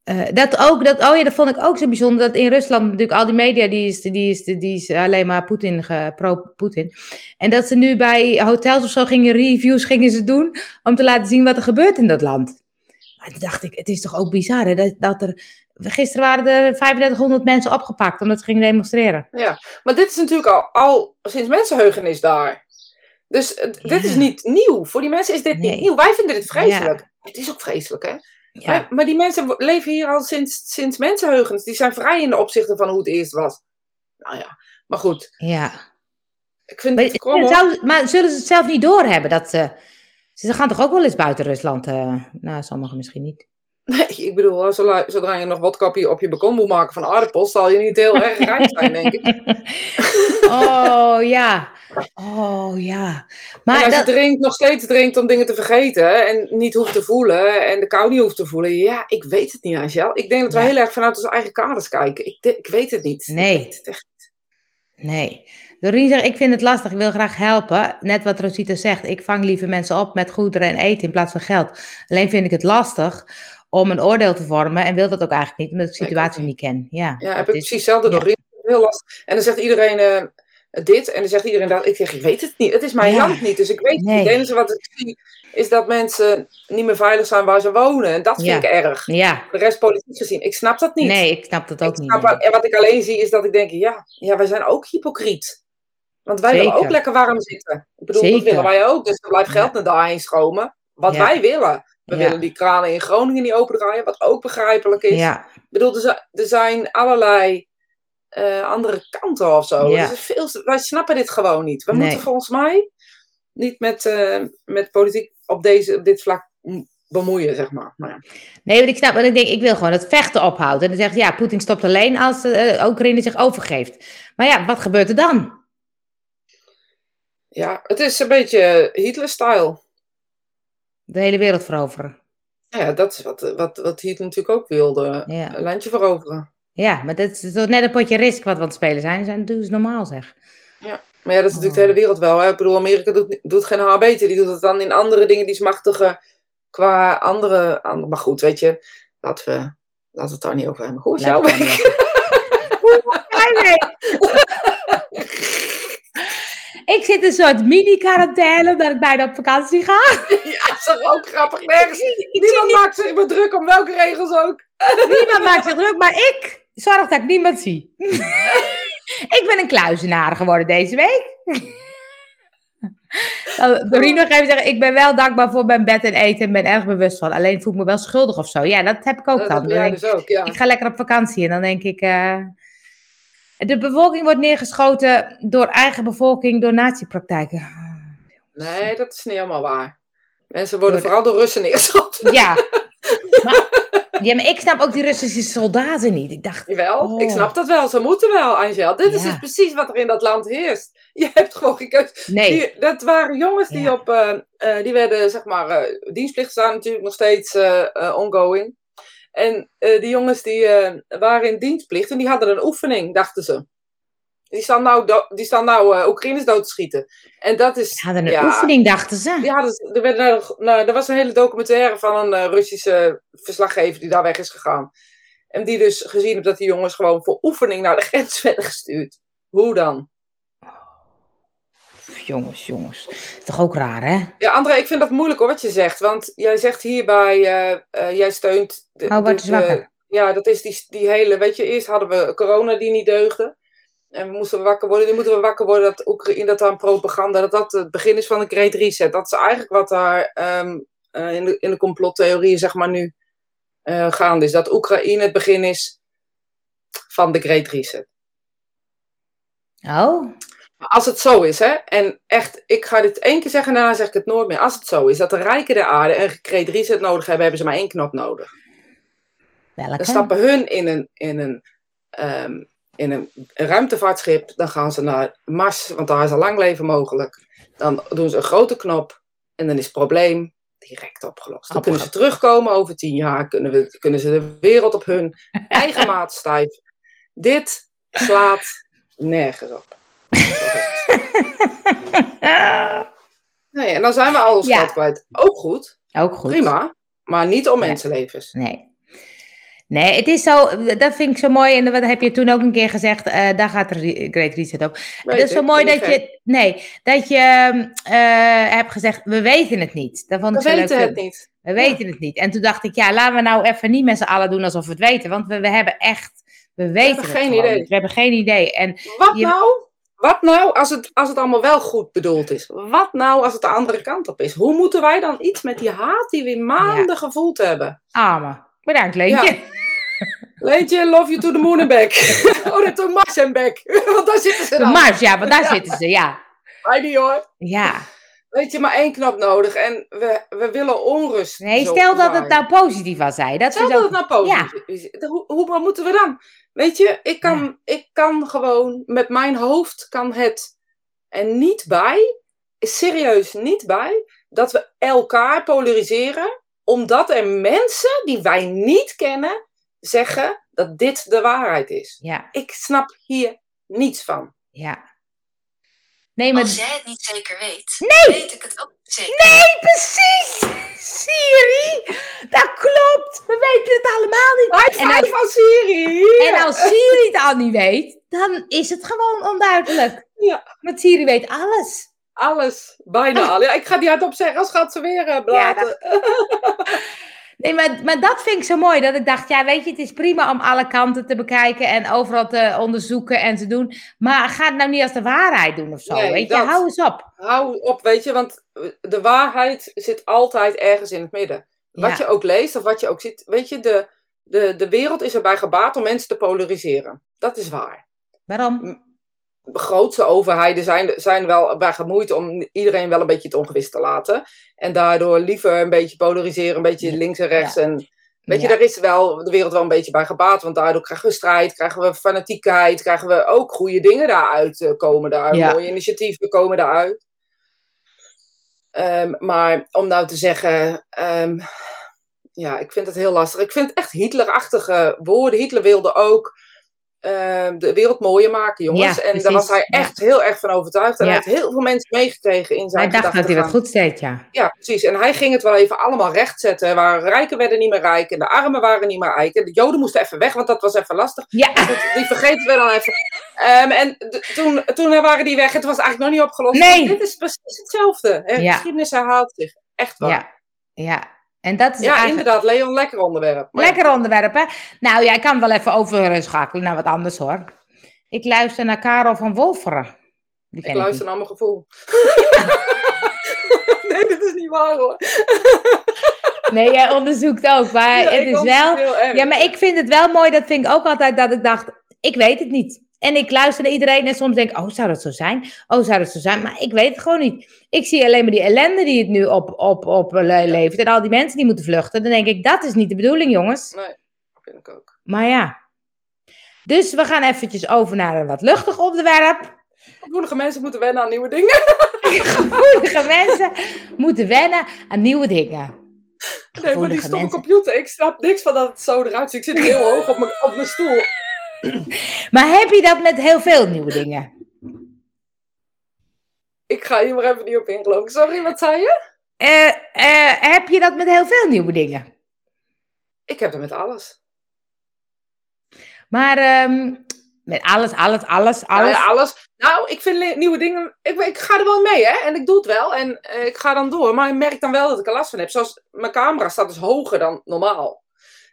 Speaker 2: eh, dat ook, dat, oh ja, dat vond ik ook zo bijzonder. Dat in Rusland natuurlijk al die media, die is, die is, die is alleen maar Poetin, pro-Poetin. En dat ze nu bij hotels of zo gingen reviews gingen ze doen om te laten zien wat er gebeurt in dat land. Maar toen dacht ik, het is toch ook bizar hè, dat, dat er... Gisteren waren er 3500 mensen opgepakt omdat ze gingen demonstreren.
Speaker 1: maar dit is natuurlijk al, al sinds mensenheugenis daar. Dus eh, dit is niet nieuw. Voor die mensen is dit
Speaker 2: Nee.
Speaker 1: niet nieuw. Wij vinden dit vreselijk. Het is ook vreselijk, hè?
Speaker 2: Ja,
Speaker 1: Maar, maar die mensen leven hier al sinds, sinds mensenheugens. Die zijn vrij in de opzichten van hoe het eerst was. Nou ja, maar goed.
Speaker 2: ja.
Speaker 1: Ik vind
Speaker 2: Maar,
Speaker 1: het op.
Speaker 2: zou- maar zullen ze het zelf niet doorhebben? Dat ze, ze gaan toch ook wel eens buiten Rusland? eh, nou, sommigen misschien niet.
Speaker 1: Nee, ik bedoel, zodra, je nog wat op je, op je balkon moet maken van aardappels, zal je niet heel erg rijk zijn, denk ik. <laughs>
Speaker 2: oh ja. Oh ja.
Speaker 1: Maar als
Speaker 2: dat,
Speaker 1: je drinkt, nog steeds drinkt om dingen te vergeten en niet hoeft te voelen en de kou niet hoeft te voelen. Ja, ik weet het niet, Angel. Ik denk dat
Speaker 2: Ja.
Speaker 1: heel erg vanuit onze eigen kaders kijken. Ik, ik weet het niet.
Speaker 2: Nee.
Speaker 1: Het echt.
Speaker 2: nee. Doreen zegt, ik vind het lastig, ik wil graag helpen. Net wat Rosita zegt, ik vang liever mensen op met goederen en eten in plaats van geld. Alleen vind ik het lastig om een oordeel te vormen en wil dat ook eigenlijk niet, omdat ik de situatie niet ken. Ja,
Speaker 1: Ja, heb ik
Speaker 2: is-
Speaker 1: precies hetzelfde
Speaker 2: ja.
Speaker 1: nog. Heel lastig. En dan zegt iedereen, eh, dit. En dan zegt iedereen dat. Ik zeg, ik weet het niet. Het is mijn
Speaker 2: Ja.
Speaker 1: land niet, dus ik weet het
Speaker 2: Nee.
Speaker 1: niet. Het enige wat ik zie is dat mensen niet meer veilig zijn waar ze wonen. En dat vind ik erg.
Speaker 2: Ja,
Speaker 1: De rest politiek gezien. Ik snap dat niet.
Speaker 2: nee, ik snap dat ook
Speaker 1: Ik
Speaker 2: niet.
Speaker 1: snap en wat ik alleen zie is dat ik denk, ja, ja wij zijn ook hypocriet. Want wij willen ook lekker warm zitten. Ik bedoel,
Speaker 2: Zeker.
Speaker 1: dat willen wij ook. Dus er blijft geld naar daarheen stromen. Wat wij willen. We
Speaker 2: Ja.
Speaker 1: willen die kranen in Groningen niet opendraaien, wat ook begrijpelijk is.
Speaker 2: Ja,
Speaker 1: Ik bedoel, er zi- er zijn allerlei eh, andere kanten of zo.
Speaker 2: Ja.
Speaker 1: Dus veel, wij snappen dit gewoon niet. We
Speaker 2: Nee.
Speaker 1: moeten volgens mij niet met, eh, met politiek op, deze, op dit vlak bemoeien, zeg maar. Maar ja.
Speaker 2: nee, want ik snap, want ik denk, ik wil gewoon het vechten ophouden. En dan zegt, ja, Poetin stopt alleen als eh Oekraïne zich overgeeft. Maar ja, wat gebeurt er dan?
Speaker 1: ja, het is een beetje Hitler-style.
Speaker 2: De hele wereld veroveren.
Speaker 1: Ja, dat is wat, wat, wat Hitler natuurlijk ook wilde.
Speaker 2: Ja.
Speaker 1: Een landje veroveren.
Speaker 2: Ja, maar dat is net een potje risk wat we aan het spelen zijn. zijn dat is normaal zeg.
Speaker 1: Maar ja, dat is natuurlijk de hele wereld wel. Hè? Ik bedoel, Amerika doet, doet geen haar beter. Die doet het dan in andere dingen die smachtigen qua andere, andere... Maar goed, weet je, laten we, laten we het daar niet over hebben. Is jouw <laughs>
Speaker 2: Laat
Speaker 1: week?
Speaker 2: het Ik zit een soort mini-quarantaine omdat ik bijna op vakantie ga. <laughs>
Speaker 1: Ja, dat is toch ook grappig. Nergens. Niemand maakt zich meer druk om welke regels ook.
Speaker 2: Niemand maakt zich druk, maar ik zorg dat ik niemand zie. <laughs> ik ben een kluizenaar geworden deze week. Doreen nog even zeggen, ik ben wel dankbaar voor mijn bed en eten en ben erg bewust van. Alleen voel ik me wel schuldig of zo. Ja, dat heb ik ook
Speaker 1: Dat
Speaker 2: dan. denk
Speaker 1: dus ook, ja.
Speaker 2: ik, ik ga lekker op vakantie en dan denk ik... eh, de bevolking wordt neergeschoten door eigen bevolking, door natiepraktijken.
Speaker 1: Nee, dat is niet helemaal waar. Mensen worden
Speaker 2: Door
Speaker 1: vooral door Russen neergeschoten.
Speaker 2: Ja. Maar, ja, maar ik snap ook die Russische soldaten niet. Ik dacht,
Speaker 1: Jawel,
Speaker 2: Oh.
Speaker 1: ik snap dat wel. Ze moeten wel, Angel. Dit is dus precies wat er in dat land heerst. Je hebt gewoon
Speaker 2: nee.
Speaker 1: Die, dat waren jongens die
Speaker 2: Ja.
Speaker 1: op, eh, eh, die werden zeg maar, eh, dienstplicht staan natuurlijk nog steeds ongoing. En eh, die jongens die eh, waren in dienstplicht en die hadden een oefening, dachten ze. Die staan nou, die staan nou eh, Oekraïners dood te schieten. En dat is...
Speaker 2: Ze hadden een
Speaker 1: ja,
Speaker 2: oefening, dachten ze.
Speaker 1: Die hadden, ze- er, werd, nou, er was een hele documentaire van een Russische verslaggever die daar weg is gegaan. En die dus gezien heeft dat die jongens gewoon voor oefening naar de grens werden gestuurd. Hoe dan?
Speaker 2: Jongens, jongens. Is toch ook raar, hè?
Speaker 1: Ja, André, ik vind dat moeilijk hoor, wat je zegt. Want jij zegt hierbij, eh, eh, jij steunt... De,
Speaker 2: Oh, word je zwakker.
Speaker 1: ja, dat is die, die hele... Weet je, eerst hadden we corona die niet deugde. En we moesten wakker worden. Nu moeten we wakker worden dat Oekraïne, dat aan propaganda, dat dat het begin is van de Great Reset. Dat is eigenlijk wat daar ehm, eh, in, de, in de complottheorieën, zeg maar, nu gaande is. Dat Oekraïne het begin is van de Great Reset.
Speaker 2: Oh,
Speaker 1: als het zo is, hè, en echt, ik ga dit één keer zeggen en daarna zeg ik het nooit meer. Als het zo is dat de rijken der aarde een Great Reset nodig hebben, hebben ze maar één knop nodig.
Speaker 2: welke?
Speaker 1: Dan stappen hun in een, in een, ehm, in een ruimtevaartschip, dan gaan ze naar Mars, want daar is een lang leven mogelijk. Dan doen ze een grote knop en dan is het probleem direct opgelost. Dan kunnen ze terugkomen over tien jaar, kunnen, we, kunnen ze de wereld op hun eigen <laughs> maat stijven. Dit slaat nergens op. <laughs> <laughs> Nee, en dan zijn we al ons geld kwijt. Ook goed,
Speaker 2: ook goed.
Speaker 1: prima, maar niet om mensenlevens.
Speaker 2: Nee. Nee, het is zo, dat vind ik zo mooi. En dat heb je toen ook een keer gezegd. eh, daar gaat Great Reset op. Dat is zo mooi dat je, nee, dat je eh, hebt gezegd, we weten het niet. Dat vond
Speaker 1: We
Speaker 2: zo
Speaker 1: weten
Speaker 2: leuk.
Speaker 1: het niet.
Speaker 2: We weten het niet. En toen dacht ik, ja, laten we nou even niet met z'n allen doen alsof we het weten. Want we, we hebben echt, we weten
Speaker 1: hebben
Speaker 2: het
Speaker 1: geen
Speaker 2: gewoon
Speaker 1: idee.
Speaker 2: We hebben geen idee. En
Speaker 1: Wat
Speaker 2: Je-
Speaker 1: nou? Wat nou als het, als het allemaal wel goed bedoeld is? Wat nou als het de andere kant op is? Hoe moeten wij dan iets met die haat die we maanden gevoeld hebben?
Speaker 2: armen. Bedankt, Leentje.
Speaker 1: Ja. Leentje, love you to the moon and back. <laughs> oh, dat toch Mars en back. <laughs> Want daar zitten ze dan.
Speaker 2: Mars, ja, want daar
Speaker 1: Ja.
Speaker 2: zitten ze, ja.
Speaker 1: Niet hoor.
Speaker 2: Ja.
Speaker 1: Weet je, maar één knop nodig. En we, we willen onrust.
Speaker 2: Nee, stel dat het nou positief was, zei. Dat
Speaker 1: Stel dat het nou positief is. Hoe, hoe moeten we dan? Weet je, ik kan, ik kan gewoon met mijn hoofd kan het er niet bij, serieus niet bij, dat we elkaar polariseren, omdat er mensen die wij niet kennen zeggen dat dit de waarheid is.
Speaker 2: Ja,
Speaker 1: Ik snap hier niets van.
Speaker 2: ja. Nee, maar...
Speaker 3: Als jij het niet zeker weet,
Speaker 2: Nee!
Speaker 3: weet ik het ook niet zeker.
Speaker 2: Nee, precies! Siri, dat klopt. We weten het allemaal niet.
Speaker 1: High
Speaker 2: En
Speaker 1: five
Speaker 2: als,
Speaker 1: van Siri!
Speaker 2: en als Siri het al niet weet, dan is het gewoon onduidelijk.
Speaker 1: Ja.
Speaker 2: Want Siri weet alles.
Speaker 1: Alles. Bijna al. Ja, ik ga die hardop zeggen, als gaat ze weer uh, blaten. <laughs>
Speaker 2: Nee, maar, maar dat vind ik zo mooi. Dat ik dacht, ja, weet je, het is prima om alle kanten te bekijken en overal te onderzoeken en te doen. Maar ga het nou niet als de waarheid doen of zo.
Speaker 1: Nee,
Speaker 2: weet je, hou eens op.
Speaker 1: Hou op, weet je, want de waarheid zit altijd ergens in het midden. Wat
Speaker 2: Ja.
Speaker 1: je ook leest of wat je ook ziet, weet je, de, de, de wereld is erbij gebaat om mensen te polariseren. Dat is waar.
Speaker 2: Waarom?
Speaker 1: Grootste overheden zijn, zijn wel bij gemoeid om iedereen wel een beetje het ongewis te laten. En daardoor liever een beetje polariseren, een beetje links en rechts. En weet je,
Speaker 2: Ja.
Speaker 1: daar is wel de wereld wel een beetje bij gebaat. Want daardoor krijgen we strijd, krijgen we fanatiekheid, krijgen we ook goede dingen daaruit eh, komen daar.
Speaker 2: Ja.
Speaker 1: Mooie initiatieven komen daaruit. Ehm, maar om nou te zeggen, ehm, ja, ik vind het heel lastig. Ik vind het echt Hitlerachtige woorden. Hitler wilde ook ehm, de wereld mooier maken, jongens.
Speaker 2: Ja,
Speaker 1: en daar was hij
Speaker 2: Ja.
Speaker 1: echt heel erg van overtuigd. En
Speaker 2: Ja.
Speaker 1: hij heeft heel veel mensen meegekregen in zijn
Speaker 2: Hij dacht dat hij wat
Speaker 1: gedachtegang.
Speaker 2: goed deed, ja.
Speaker 1: Ja, precies. En hij ging het wel even allemaal rechtzetten. Waar rijken werden niet meer rijk en de armen waren niet meer rijk. En de joden moesten even weg, want dat was even lastig.
Speaker 2: Ja,
Speaker 1: Goed, die vergeten we dan even. Ehm, en toen, toen waren die weg. Het was eigenlijk nog niet opgelost.
Speaker 2: Nee.
Speaker 1: Dit is precies hetzelfde. hè. Geschiedenis herhaalt zich. Echt waar.
Speaker 2: ja, ja. En dat is
Speaker 1: Ja,
Speaker 2: eigenlijk...
Speaker 1: inderdaad, Leon, lekker onderwerp. Maar
Speaker 2: Lekker onderwerp, hè? Nou ja, ik kan wel even overschakelen naar wat anders, hoor. Ik luister naar Karel van Wolferen. Die ken
Speaker 1: ik luister naar mijn gevoel. <laughs> nee, dit is niet waar hoor.
Speaker 2: Nee, jij onderzoekt ook, maar
Speaker 1: Ja,
Speaker 2: het is wel... Ja, maar ik vind het wel mooi, dat vind ik ook altijd, dat ik dacht, ik weet het niet. En ik luister naar iedereen en soms denk ik, oh, zou dat zo zijn? Oh, zou dat zo zijn? Maar ik weet het gewoon niet. Ik zie alleen maar die ellende die het nu op, op, op eh, le- levert. En al die mensen die moeten vluchten. Dan denk ik, dat is niet de bedoeling, jongens.
Speaker 1: Nee, dat vind ik ook.
Speaker 2: Maar ja. Dus we gaan eventjes over naar een wat luchtig onderwerp.
Speaker 1: Gevoelige mensen moeten wennen aan nieuwe dingen. <laughs>
Speaker 2: Gevoelige mensen moeten wennen aan nieuwe dingen.
Speaker 1: Nee, maar die stomme
Speaker 2: mensen.
Speaker 1: computer. Ik snap niks van dat het zo eruit ziet. Ik zit heel hoog op mijn, op mijn stoel. <laughs>
Speaker 2: Maar heb je dat met heel veel nieuwe dingen?
Speaker 1: Ik ga hier maar even niet op ingelopen. Sorry, wat zei je?
Speaker 2: Eh, eh, heb je dat met heel veel nieuwe dingen?
Speaker 1: Ik heb het met alles.
Speaker 2: Maar ehm, met alles, alles, alles, alles.
Speaker 1: ja, alles. Nou, ik vind nieuwe dingen. Ik, ik ga er wel mee, hè? En ik doe het wel. En eh, ik ga dan door. Maar ik merk dan wel dat ik er last van heb. Zoals mijn camera staat dus hoger dan normaal.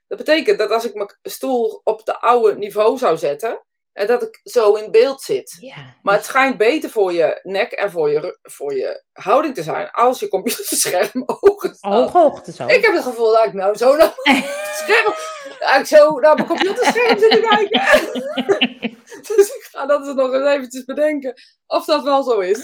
Speaker 1: Dat betekent dat als ik mijn stoel op de oude niveau zou zetten. En dat ik zo in beeld zit.
Speaker 2: Ja.
Speaker 1: Maar het schijnt beter voor je nek en voor je, voor je houding te zijn. Als je computerscherm <laughs> hoger staat.
Speaker 2: Hoge hoogte zo.
Speaker 1: Ik heb het gevoel dat ik nou zo naar <laughs> mijn scherm, ik zo naar mijn computerscherm zit te kijken. <laughs> dus ik ga dat eens nog eens eventjes bedenken of dat wel zo is.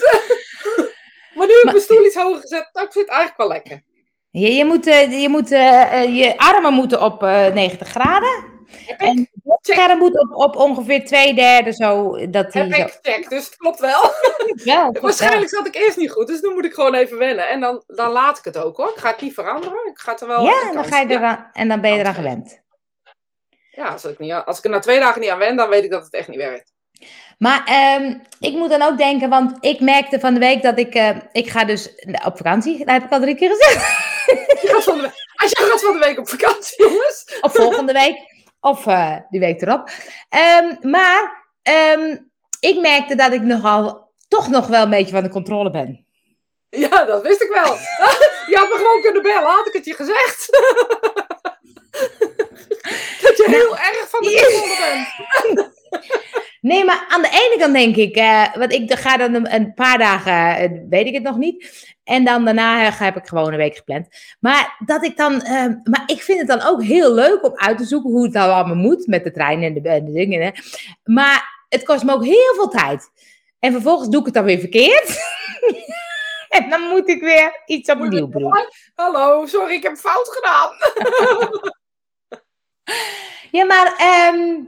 Speaker 1: maar nu heb ik mijn stoel iets hoger gezet, nou, ik vind het eigenlijk wel lekker.
Speaker 2: Je, je moet, eh, je, moet eh, eh, je armen moeten op eh 90 graden. En het scherm moet op, op ongeveer twee derde zo. Dat
Speaker 1: Heb
Speaker 2: zo...
Speaker 1: ik gecheckt, dus het klopt wel.
Speaker 2: Klopt <laughs>
Speaker 1: Waarschijnlijk zat ik eerst niet goed, dus nu moet ik gewoon even wennen. En dan, dan laat ik het ook hoor. Ik ga het niet veranderen. Ik ga het er wel
Speaker 2: Ja, dan ga je
Speaker 1: ja.
Speaker 2: eraan, en dan ben je eraan gewend.
Speaker 1: Ja, als ik, niet, als ik er na twee dagen niet aan wen, dan weet ik dat het echt niet werkt.
Speaker 2: Maar ehm, ik moet dan ook denken, want ik merkte van de week dat ik, eh, ik ga dus op vakantie, dat heb ik al drie keer gezegd.
Speaker 1: Je gaat van de we- als je gaat van de week op vakantie, jongens.
Speaker 2: Of volgende week. Of eh, die week erop. Ehm, maar ehm, ik merkte dat ik nogal toch nog wel een beetje van de controle ben.
Speaker 1: Ja, dat wist ik wel. <laughs> Je had me gewoon kunnen bellen, had ik het je gezegd. <laughs> Dat je heel erg van de <laughs> controle bent.
Speaker 2: Nee, maar aan de ene kant denk ik, eh, want ik ga dan een, een paar dagen, eh, weet ik het nog niet. En dan daarna heb ik gewoon een week gepland. Maar dat ik dan, eh, maar ik vind het dan ook heel leuk om uit te zoeken hoe het dan allemaal moet met de trein en de, en de dingen. Hè. Maar het kost me ook heel veel tijd. En vervolgens doe ik het dan weer verkeerd. <laughs> en dan moet ik weer iets opnieuw doen.
Speaker 1: Hallo, sorry, ik heb fout gedaan. <laughs>
Speaker 2: Ja, maar, ehm,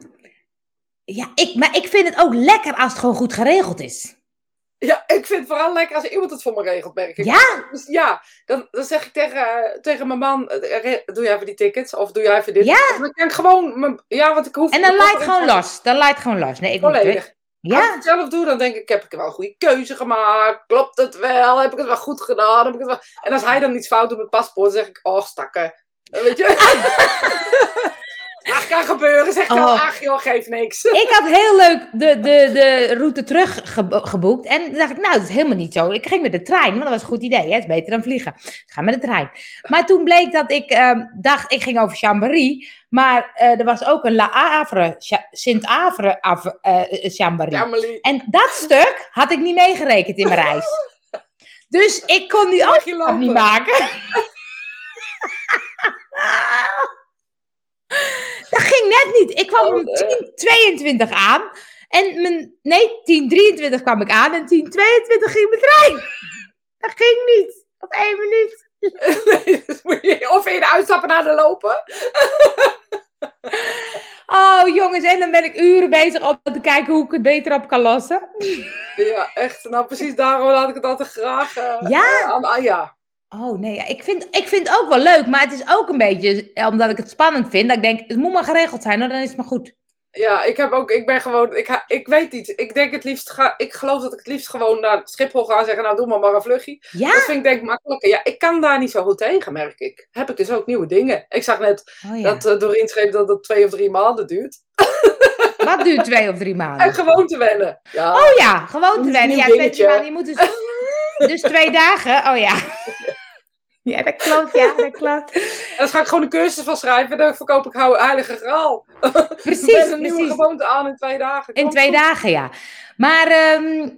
Speaker 2: ja, ik, maar ik vind het ook lekker als het gewoon goed geregeld is.
Speaker 1: Ja, ik vind het vooral lekker als iemand het voor me regelt, merk ik.
Speaker 2: Ja?
Speaker 1: Dus ja, dan, dan zeg ik tegen, eh, tegen mijn man, eh, re- doe jij even die tickets? Of doe jij even dit?
Speaker 2: Ja.
Speaker 1: Dan kan ik gewoon, mijn- ja, want ik hoef...
Speaker 2: En dan het gewoon los. Dan het gewoon los. Nee, ik moet
Speaker 1: Volledig.
Speaker 2: terug.
Speaker 1: Als ik
Speaker 2: Ja,
Speaker 1: het zelf doe, dan denk ik, heb ik wel een goede keuze gemaakt? Klopt het wel? Heb ik het wel goed gedaan? Heb ik het wel... En als hij dan iets fout doet met paspoort, dan zeg ik, oh, stakker. Eh, Weet je? <laughs> Ach, kan gebeuren. Zegt
Speaker 2: Oh.
Speaker 1: al, ach joh, geeft niks.
Speaker 2: Ik had heel leuk de, de, de route terug ge- geboekt. En toen dacht ik, nou, dat is helemaal niet zo. Ik ging met de trein, want dat was een goed idee. Hè? Het is beter dan vliegen. Ik ga met de trein. Maar toen bleek dat ik ehm, dacht, ik ging over Chambéry. Maar eh, er was ook een La Havre, Sint-Avre Ave- eh, Chambéry. En dat stuk had ik niet meegerekend in mijn reis. Dus ik kon die afstand niet maken. <laughs> Dat ging net niet. Ik kwam
Speaker 1: Oh,
Speaker 2: om
Speaker 1: eh.
Speaker 2: 10.22 aan. En mijn, nee, 10.23 kwam ik aan en 10.22 ging mijn trein. Dat ging niet. Op één minuut.
Speaker 1: Nee, dus <laughs> moet je of in uitstappen naar de lopen. <laughs>
Speaker 2: Oh jongens, en dan ben ik uren bezig om te kijken hoe ik het beter op kan lossen.
Speaker 1: Ja, echt. Nou, precies daarom laat ik het altijd graag eh,
Speaker 2: Ja?
Speaker 1: eh, aan Anja.
Speaker 2: Oh nee, ja, ik, vind, ik vind het ook wel leuk, maar het is ook een beetje, eh, omdat ik het spannend vind, dat ik denk, het moet maar geregeld zijn, hoor, dan is het maar goed.
Speaker 1: Ja, ik heb ook, ik ben gewoon, ik, ha- ik weet niet. Ik denk het liefst, ga, ik geloof dat ik het liefst gewoon naar Schiphol ga en zeggen, nou doe maar maar een vluchtje.
Speaker 2: Ja?
Speaker 1: Dat vind ik denk ik makkelijker. Ja, ik kan daar niet zo goed tegen, merk ik. Heb ik dus ook nieuwe dingen. Ik zag net
Speaker 2: Oh, ja.
Speaker 1: dat uh, Doreen schreef dat het twee of drie maanden duurt.
Speaker 2: Wat duurt <laughs> twee of drie
Speaker 1: En
Speaker 2: maanden?
Speaker 1: gewoon te wennen. Ja,
Speaker 2: Oh ja, gewoon te wennen. Ja, twee, drie maanden. Je moet dus, <laughs> dus twee dagen. Oh ja. Ja, dat klopt. Ja, dat <laughs> klopt.
Speaker 1: en dan ga ik gewoon een cursus van schrijven. Dan verkoop ik hou- heilige graal. <laughs>
Speaker 2: Precies,
Speaker 1: Met een nieuwe
Speaker 2: precies.
Speaker 1: gewoonte aan in twee dagen.
Speaker 2: In twee
Speaker 1: goed.
Speaker 2: dagen, ja. Maar, ehm,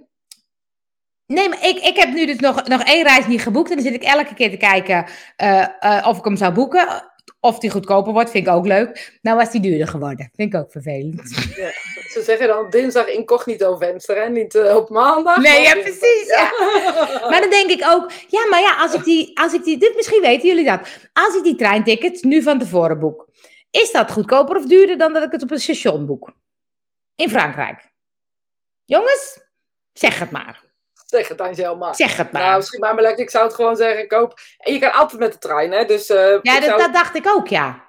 Speaker 2: nee, maar ik, ik heb nu dus nog, nog één reis niet geboekt. En dan zit ik elke keer te kijken eh, eh, of ik hem zou boeken. Of die goedkoper wordt, vind ik ook leuk. Nou was die duurder geworden. Vind ik ook vervelend. <laughs>
Speaker 1: Ze zeggen dan dinsdag incognito venster, hè? Niet eh, op maandag.
Speaker 2: Nee, ja,
Speaker 1: dinsdag.
Speaker 2: precies, ja. <laughs> Maar dan denk ik ook, ja, maar ja, als ik die, als ik die, dit misschien weten jullie dat. Als ik die treintickets nu van tevoren boek, is dat goedkoper of duurder dan dat ik het op een station boek? In Frankrijk. Jongens, zeg het maar.
Speaker 1: Zeg het dan zelf maar.
Speaker 2: Zeg het maar.
Speaker 1: Nou, misschien maar, maar. Ik zou het gewoon zeggen, koop. En je kan altijd met de trein, hè? Dus, eh,
Speaker 2: ja,
Speaker 1: ik
Speaker 2: dat,
Speaker 1: zou-
Speaker 2: dat dacht ik ook, ja.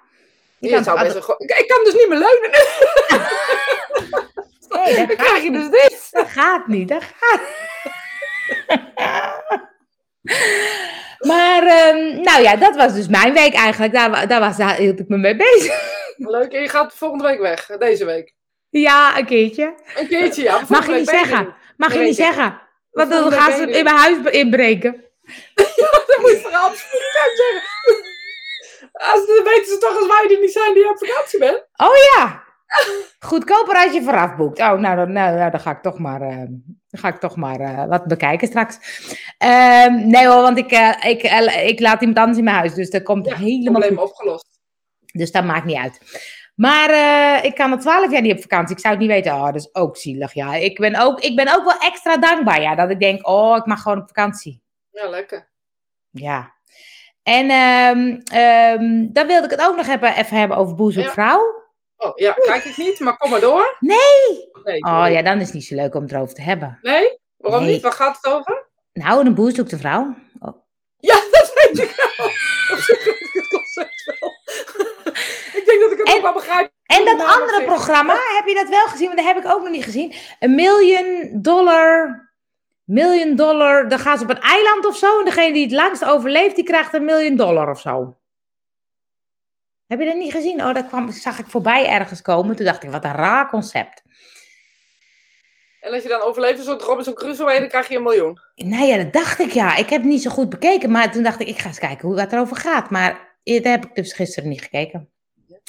Speaker 2: Je
Speaker 1: je
Speaker 2: kan
Speaker 1: zou best ik, ik kan dus niet meer leunen. <laughs>
Speaker 2: Nee, dat
Speaker 1: Dan krijg je dus dit.
Speaker 2: Dat gaat niet, dat gaat. <laughs> maar, ehm, nou ja, dat was dus mijn week eigenlijk. Daar, daar, was, daar hield ik me mee bezig.
Speaker 1: Leuk, en je gaat volgende week weg. Deze week.
Speaker 2: Ja, een keertje.
Speaker 1: Een keertje, ja.
Speaker 2: Mag je niet zeggen. Mag je niet
Speaker 1: ik.
Speaker 2: zeggen. Want dan gaan ze in
Speaker 1: ik.
Speaker 2: mijn huis inbreken. <laughs>
Speaker 1: Dat moet je toch absoluut zeggen. Als, dan weten ze toch als wij er niet zijn die op vakantie bent.
Speaker 2: Oh ja. Goedkoper als je vooraf boekt. Oh, nou, dan, nou, nou, dan ga ik toch maar, eh, dan ga ik toch maar eh, wat bekijken straks. Ehm, nee hoor, want ik, eh, ik, ik laat iemand anders in mijn huis. Dus dat komt
Speaker 1: Ja,
Speaker 2: helemaal
Speaker 1: Probleem
Speaker 2: goed.
Speaker 1: opgelost.
Speaker 2: Dus dat maakt niet uit. Maar ik kan al twaalf jaar niet op vakantie. Ik zou het niet weten. Oh, dat is ook zielig. Ja, ik ben ook, ik ben ook wel extra dankbaar. Ja, dat ik denk, oh, ik mag gewoon op vakantie.
Speaker 1: Ja, lekker.
Speaker 2: Ja. En ehm, ehm, dan wilde ik het ook nog hebben, even hebben over Boer
Speaker 1: Ja.
Speaker 2: vrouw.
Speaker 1: Oh, ja, kijk ik niet, maar kom maar door.
Speaker 2: Nee.
Speaker 1: Nee,
Speaker 2: Oh ja, dan is het niet zo leuk om het erover te hebben.
Speaker 1: Nee? Waarom
Speaker 2: Nee.
Speaker 1: niet? Waar gaat het over?
Speaker 2: Nou, een boer zoekt een vrouw.
Speaker 1: Ja, dat weet ik wel. Het concept wel. ik denk dat ik het
Speaker 2: En-
Speaker 1: ook wel begrijp.
Speaker 2: En dat andere programma, heb je dat wel gezien? Want dat heb ik ook nog niet gezien. Een million dollar... Million dollar... Dan gaan ze op een eiland of zo. En degene die het langst overleeft, die krijgt een miljoen dollar of zo. Heb je dat niet gezien? Oh, dat kwam, zag ik voorbij ergens komen. Toen dacht ik, wat een raar concept.
Speaker 1: En als je dan overleeft, een soort Robinson Crusoe, dan krijg je een miljoen.
Speaker 2: Nou ja, dat dacht ik ja. Ik heb het niet zo goed bekeken. Maar toen dacht ik, ik ga eens kijken hoe wat erover gaat. Maar dat heb ik dus gisteren niet gekeken.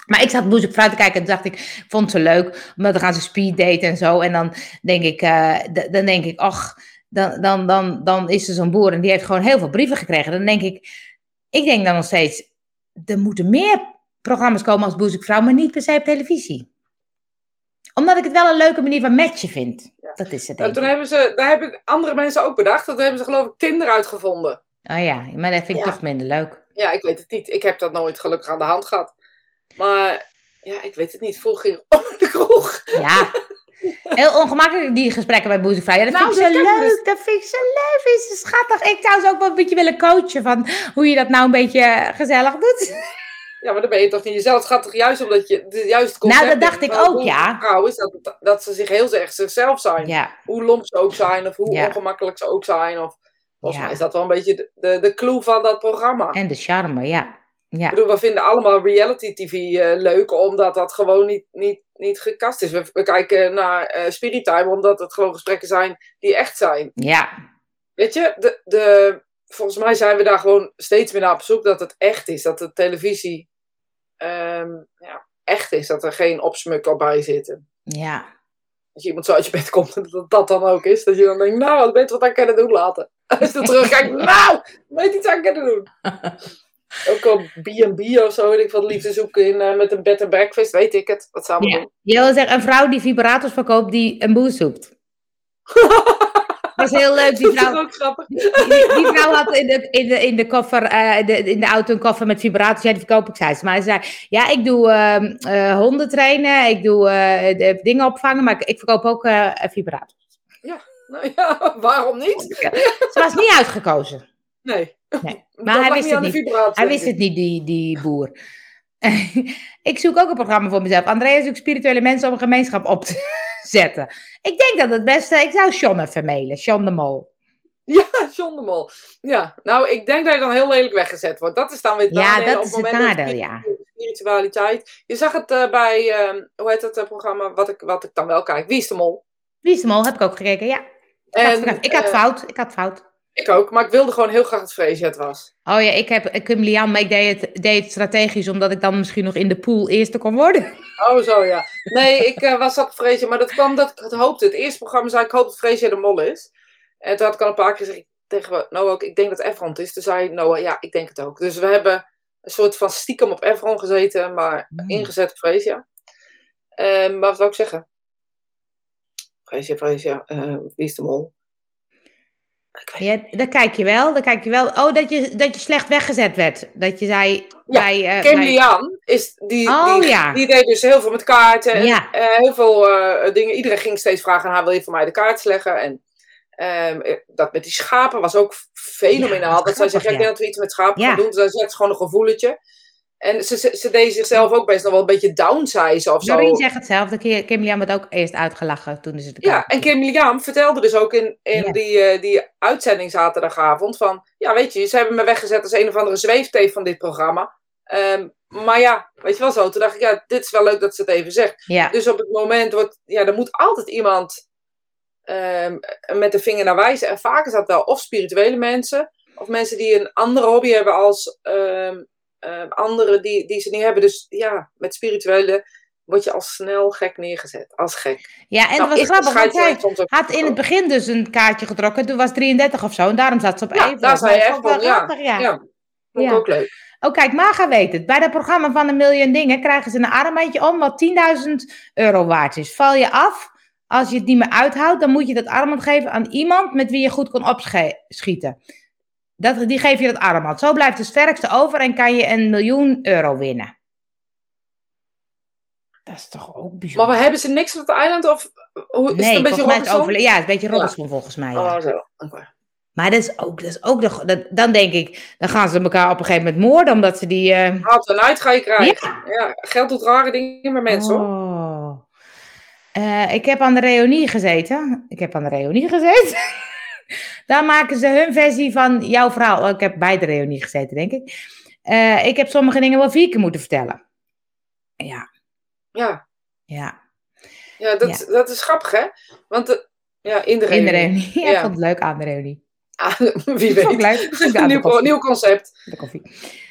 Speaker 2: Maar ik zat Boezek Fruit te kijken en toen dacht ik, ik vond het zo leuk. Omdat dan gaan ze speed daten en zo. En dan denk ik, d- dan denk ik, ach, dan, dan, dan, dan is er zo'n boer en die heeft gewoon heel veel brieven gekregen. Dan denk ik, ik denk dan nog steeds, er moeten meer programma's komen als Boezek Vrouw, maar niet per se op televisie. Omdat ik het wel een leuke manier van matchen vind.
Speaker 1: Ja.
Speaker 2: Dat is het.
Speaker 1: En
Speaker 2: denk
Speaker 1: toen hebben ze, daar hebben andere mensen ook bedacht. Dat hebben ze geloof ik Tinder uitgevonden.
Speaker 2: Oh ja, maar dat vind ik
Speaker 1: Ja.
Speaker 2: toch minder leuk.
Speaker 1: Ja, ik weet het niet. Ik heb dat nooit gelukkig aan de hand gehad. Maar ja, ik weet het niet. Vroeger ging <laughs> op de kroeg.
Speaker 2: Ja. Heel ongemakkelijk die gesprekken bij Boezemvrij. Ja, dat
Speaker 1: Nou,
Speaker 2: vind ik zo leuk.
Speaker 1: dus.
Speaker 2: Dat vind ik zo leuk. Vind ik zo schattig. Ik zou ze ook wel een beetje willen coachen van hoe je dat nou een beetje eh, gezellig doet.
Speaker 1: Ja, maar dan ben je toch niet jezelf. Het gaat toch juist omdat je... de- Juist het concept
Speaker 2: Nou, dat dacht ik ook, ja.
Speaker 1: Vrouwen is dat, dat ze zich heel erg zichzelf zijn.
Speaker 2: Ja,
Speaker 1: Hoe lomp ze ook zijn. Of hoe
Speaker 2: Ja.
Speaker 1: ongemakkelijk ze ook zijn. Of, volgens
Speaker 2: Ja.
Speaker 1: mij is dat wel een beetje de, de, de clue van dat programma.
Speaker 2: en de charme, ja.
Speaker 1: Ik
Speaker 2: Ja.
Speaker 1: bedoel, we vinden allemaal reality tv eh, leuk, omdat dat gewoon niet, niet, niet gekast is. We, we kijken naar eh Spirit Time, omdat het gewoon gesprekken zijn die echt zijn.
Speaker 2: Ja.
Speaker 1: Weet je, de, de, volgens mij zijn we daar gewoon steeds meer naar op zoek dat het echt is. Dat de televisie ehm, ja, echt is. Dat er geen opsmukkel bij zitten.
Speaker 2: Ja.
Speaker 1: Dat je iemand zo uit je bed komt en <laughs> dat dat dan ook is. Dat je dan denkt, nou, wat weet wat aan kunnen doen later. <laughs> Als je dan terugkijkt, nou, weet iets aan kunnen doen. <laughs> Ook op B&B of zo, weet ik wat liefde zoeken in, eh, met een bed and breakfast, weet ik het. Wat
Speaker 2: Ja.
Speaker 1: doen?
Speaker 2: Je wil zeggen, een vrouw die vibrators verkoopt die een boer zoekt. <laughs> Dat is heel leuk. Die
Speaker 1: Dat is
Speaker 2: vrouw,
Speaker 1: ook grappig.
Speaker 2: die, die vrouw had in de, in de, in de, koffer, eh, de, in de auto een koffer met vibrators. Ja, die verkoop ik, zei ze. Maar hij zei, ja, ik doe eh, honden trainen, ik doe de, dingen opvangen, maar ik, ik verkoop ook vibrators.
Speaker 1: Nou ja, <laughs> waarom niet?
Speaker 2: Ze was niet uitgekozen.
Speaker 1: Nee.
Speaker 2: Nee. <laughs> Maar hij wist
Speaker 1: niet
Speaker 2: niet. Hij wist het niet, die, die boer. <laughs> ik zoek ook een programma voor mezelf. Andrea zoekt spirituele mensen om een gemeenschap op te <laughs> zetten. Ik denk dat het beste... Ik zou Sean even mailen. Sean de Mol.
Speaker 1: Ja, John de Mol. Ja, nou, ik denk dat je dan heel lelijk weggezet wordt. Dat is dan weer het
Speaker 2: Ja, dat
Speaker 1: op
Speaker 2: is het nadeel, ja.
Speaker 1: Spiritualiteit. Je zag het eh, bij, ehm, hoe heet dat eh, programma, wat ik, wat ik dan wel kijk, Wie is de Mol?
Speaker 2: Wie is de Mol? Heb ik ook gekeken, ja. Ik had, ik had
Speaker 1: eh,
Speaker 2: fout. Ik had fout.
Speaker 1: Ik ook, maar ik wilde gewoon heel graag dat Freesje het was.
Speaker 2: Oh ja, ik heb ik heb Lian, maar ik deed het, deed het strategisch, omdat ik dan misschien nog in de pool eerste kon worden.
Speaker 1: Oh, zo ja. Nee, ik eh, was op Freesje, maar dat kwam dat ik het hoopte. Het eerste programma zei ik hoop dat Freesje de Mol is. En toen had ik al een paar keer gezegd tegen Noah ook, ik denk dat Efron het is. Toen zei Noah, ja, ik denk het ook. Dus we hebben een soort van stiekem op Efron gezeten, maar
Speaker 2: Hmm.
Speaker 1: ingezet op. Ehm, maar wat wil ik zeggen? Freesje, Freesje, eh, wie is de Mol?
Speaker 2: Ja, daar kijk je wel. Daar kijk je wel. Oh, dat je, dat je slecht weggezet werd. Dat je zei bij... eh,
Speaker 1: Kim
Speaker 2: bij-
Speaker 1: Lian is die,
Speaker 2: Oh,
Speaker 1: die,
Speaker 2: ja.
Speaker 1: die deed dus heel veel met kaarten. En,
Speaker 2: Ja.
Speaker 1: eh, heel veel eh, dingen. Iedereen ging steeds vragen aan haar, wil je voor mij de kaart leggen? En ehm, eh, dat met die schapen was ook fenomenaal.
Speaker 2: Ja, dat
Speaker 1: dat zij zegt, ja,
Speaker 2: grappig,
Speaker 1: ik denk dat we iets met schapen
Speaker 2: Ja.
Speaker 1: gaan doen. Dus zij zegt gewoon een gevoeletje. En ze, ze, ze deed zichzelf ook best nog wel een beetje downsize of zo.
Speaker 2: Noreen zegt hetzelfde. Kim Lian werd ook eerst uitgelachen toen ze de
Speaker 1: Ja, en Kim vertelde dus ook in, in
Speaker 2: Ja.
Speaker 1: die, eh, die uitzending zaterdagavond van... Ja, weet je, ze hebben me weggezet als een of andere zweefteef van dit programma. Ehm, maar ja, weet je wel zo. Toen dacht ik, ja, dit is wel leuk dat ze het even zegt.
Speaker 2: Ja,
Speaker 1: Dus op het moment wordt... Ja, er moet altijd iemand ehm, met de vinger naar wijzen. En vaak is dat wel of spirituele mensen... Of mensen die een andere hobby hebben als ehm ehm, anderen die, die ze niet hebben. Dus ja, met spirituele word je al snel gek neergezet. Als gek.
Speaker 2: ja en
Speaker 1: Nou,
Speaker 2: het was grappig, want
Speaker 1: ook
Speaker 2: had in het begin dus een kaartje getrokken. Toen was 33 of zo en daarom zat ze op
Speaker 1: Ja,
Speaker 2: één.
Speaker 1: daar zei je echt
Speaker 2: wel
Speaker 1: ja.
Speaker 2: grappig, ja.
Speaker 1: Ja, vond ik
Speaker 2: Ja.
Speaker 1: ook leuk.
Speaker 2: Oh, kijk, Maga weet het. Bij dat programma van een miljoen dingen krijgen ze een armbandje om wat 10.000 euro waard is. Val je af, als je het niet meer uithoudt, dan moet je dat armband geven aan iemand met wie je goed kon opschieten. Dat, die geef je dat armband. Zo blijft de sterkste over en kan je een miljoen euro winnen. Dat is toch ook
Speaker 1: Maar
Speaker 2: bijzonder.
Speaker 1: we hebben ze niks op het eiland? Of hoe, is
Speaker 2: nee,
Speaker 1: het een beetje Robinson?
Speaker 2: overle- Ja, het is een beetje Robinson volgens mij. ja.
Speaker 1: Oh, zo. Oké.
Speaker 2: Maar dat is ook, dat is ook de, dat, dan denk ik, dan gaan ze elkaar op een gegeven moment moorden, omdat ze die... eh,
Speaker 1: Haalt en uit ga je krijgen. Ja. geld doet rare dingen met mensen hoor.
Speaker 2: Oh. Eh, ik heb aan de reunie gezeten. Ik heb aan de reunie gezeten. <laughs> Daar maken ze hun versie van jouw verhaal. Oh, ik heb bij de reunie gezeten, denk ik. Eh, ik heb sommige dingen wel vier keer moeten vertellen. Ja,
Speaker 1: Ja,
Speaker 2: ja.
Speaker 1: ja, dat, dat is grappig hè. Want de, ja, in de
Speaker 2: In de
Speaker 1: reunie.
Speaker 2: reunie. Ja, <laughs>
Speaker 1: Ja.
Speaker 2: ik vond het leuk aan de reunie.
Speaker 1: Ah, <laughs> wie
Speaker 2: Vond
Speaker 1: weet.
Speaker 2: leuk. Aan
Speaker 1: nieuw, nieuw concept.
Speaker 2: De koffie.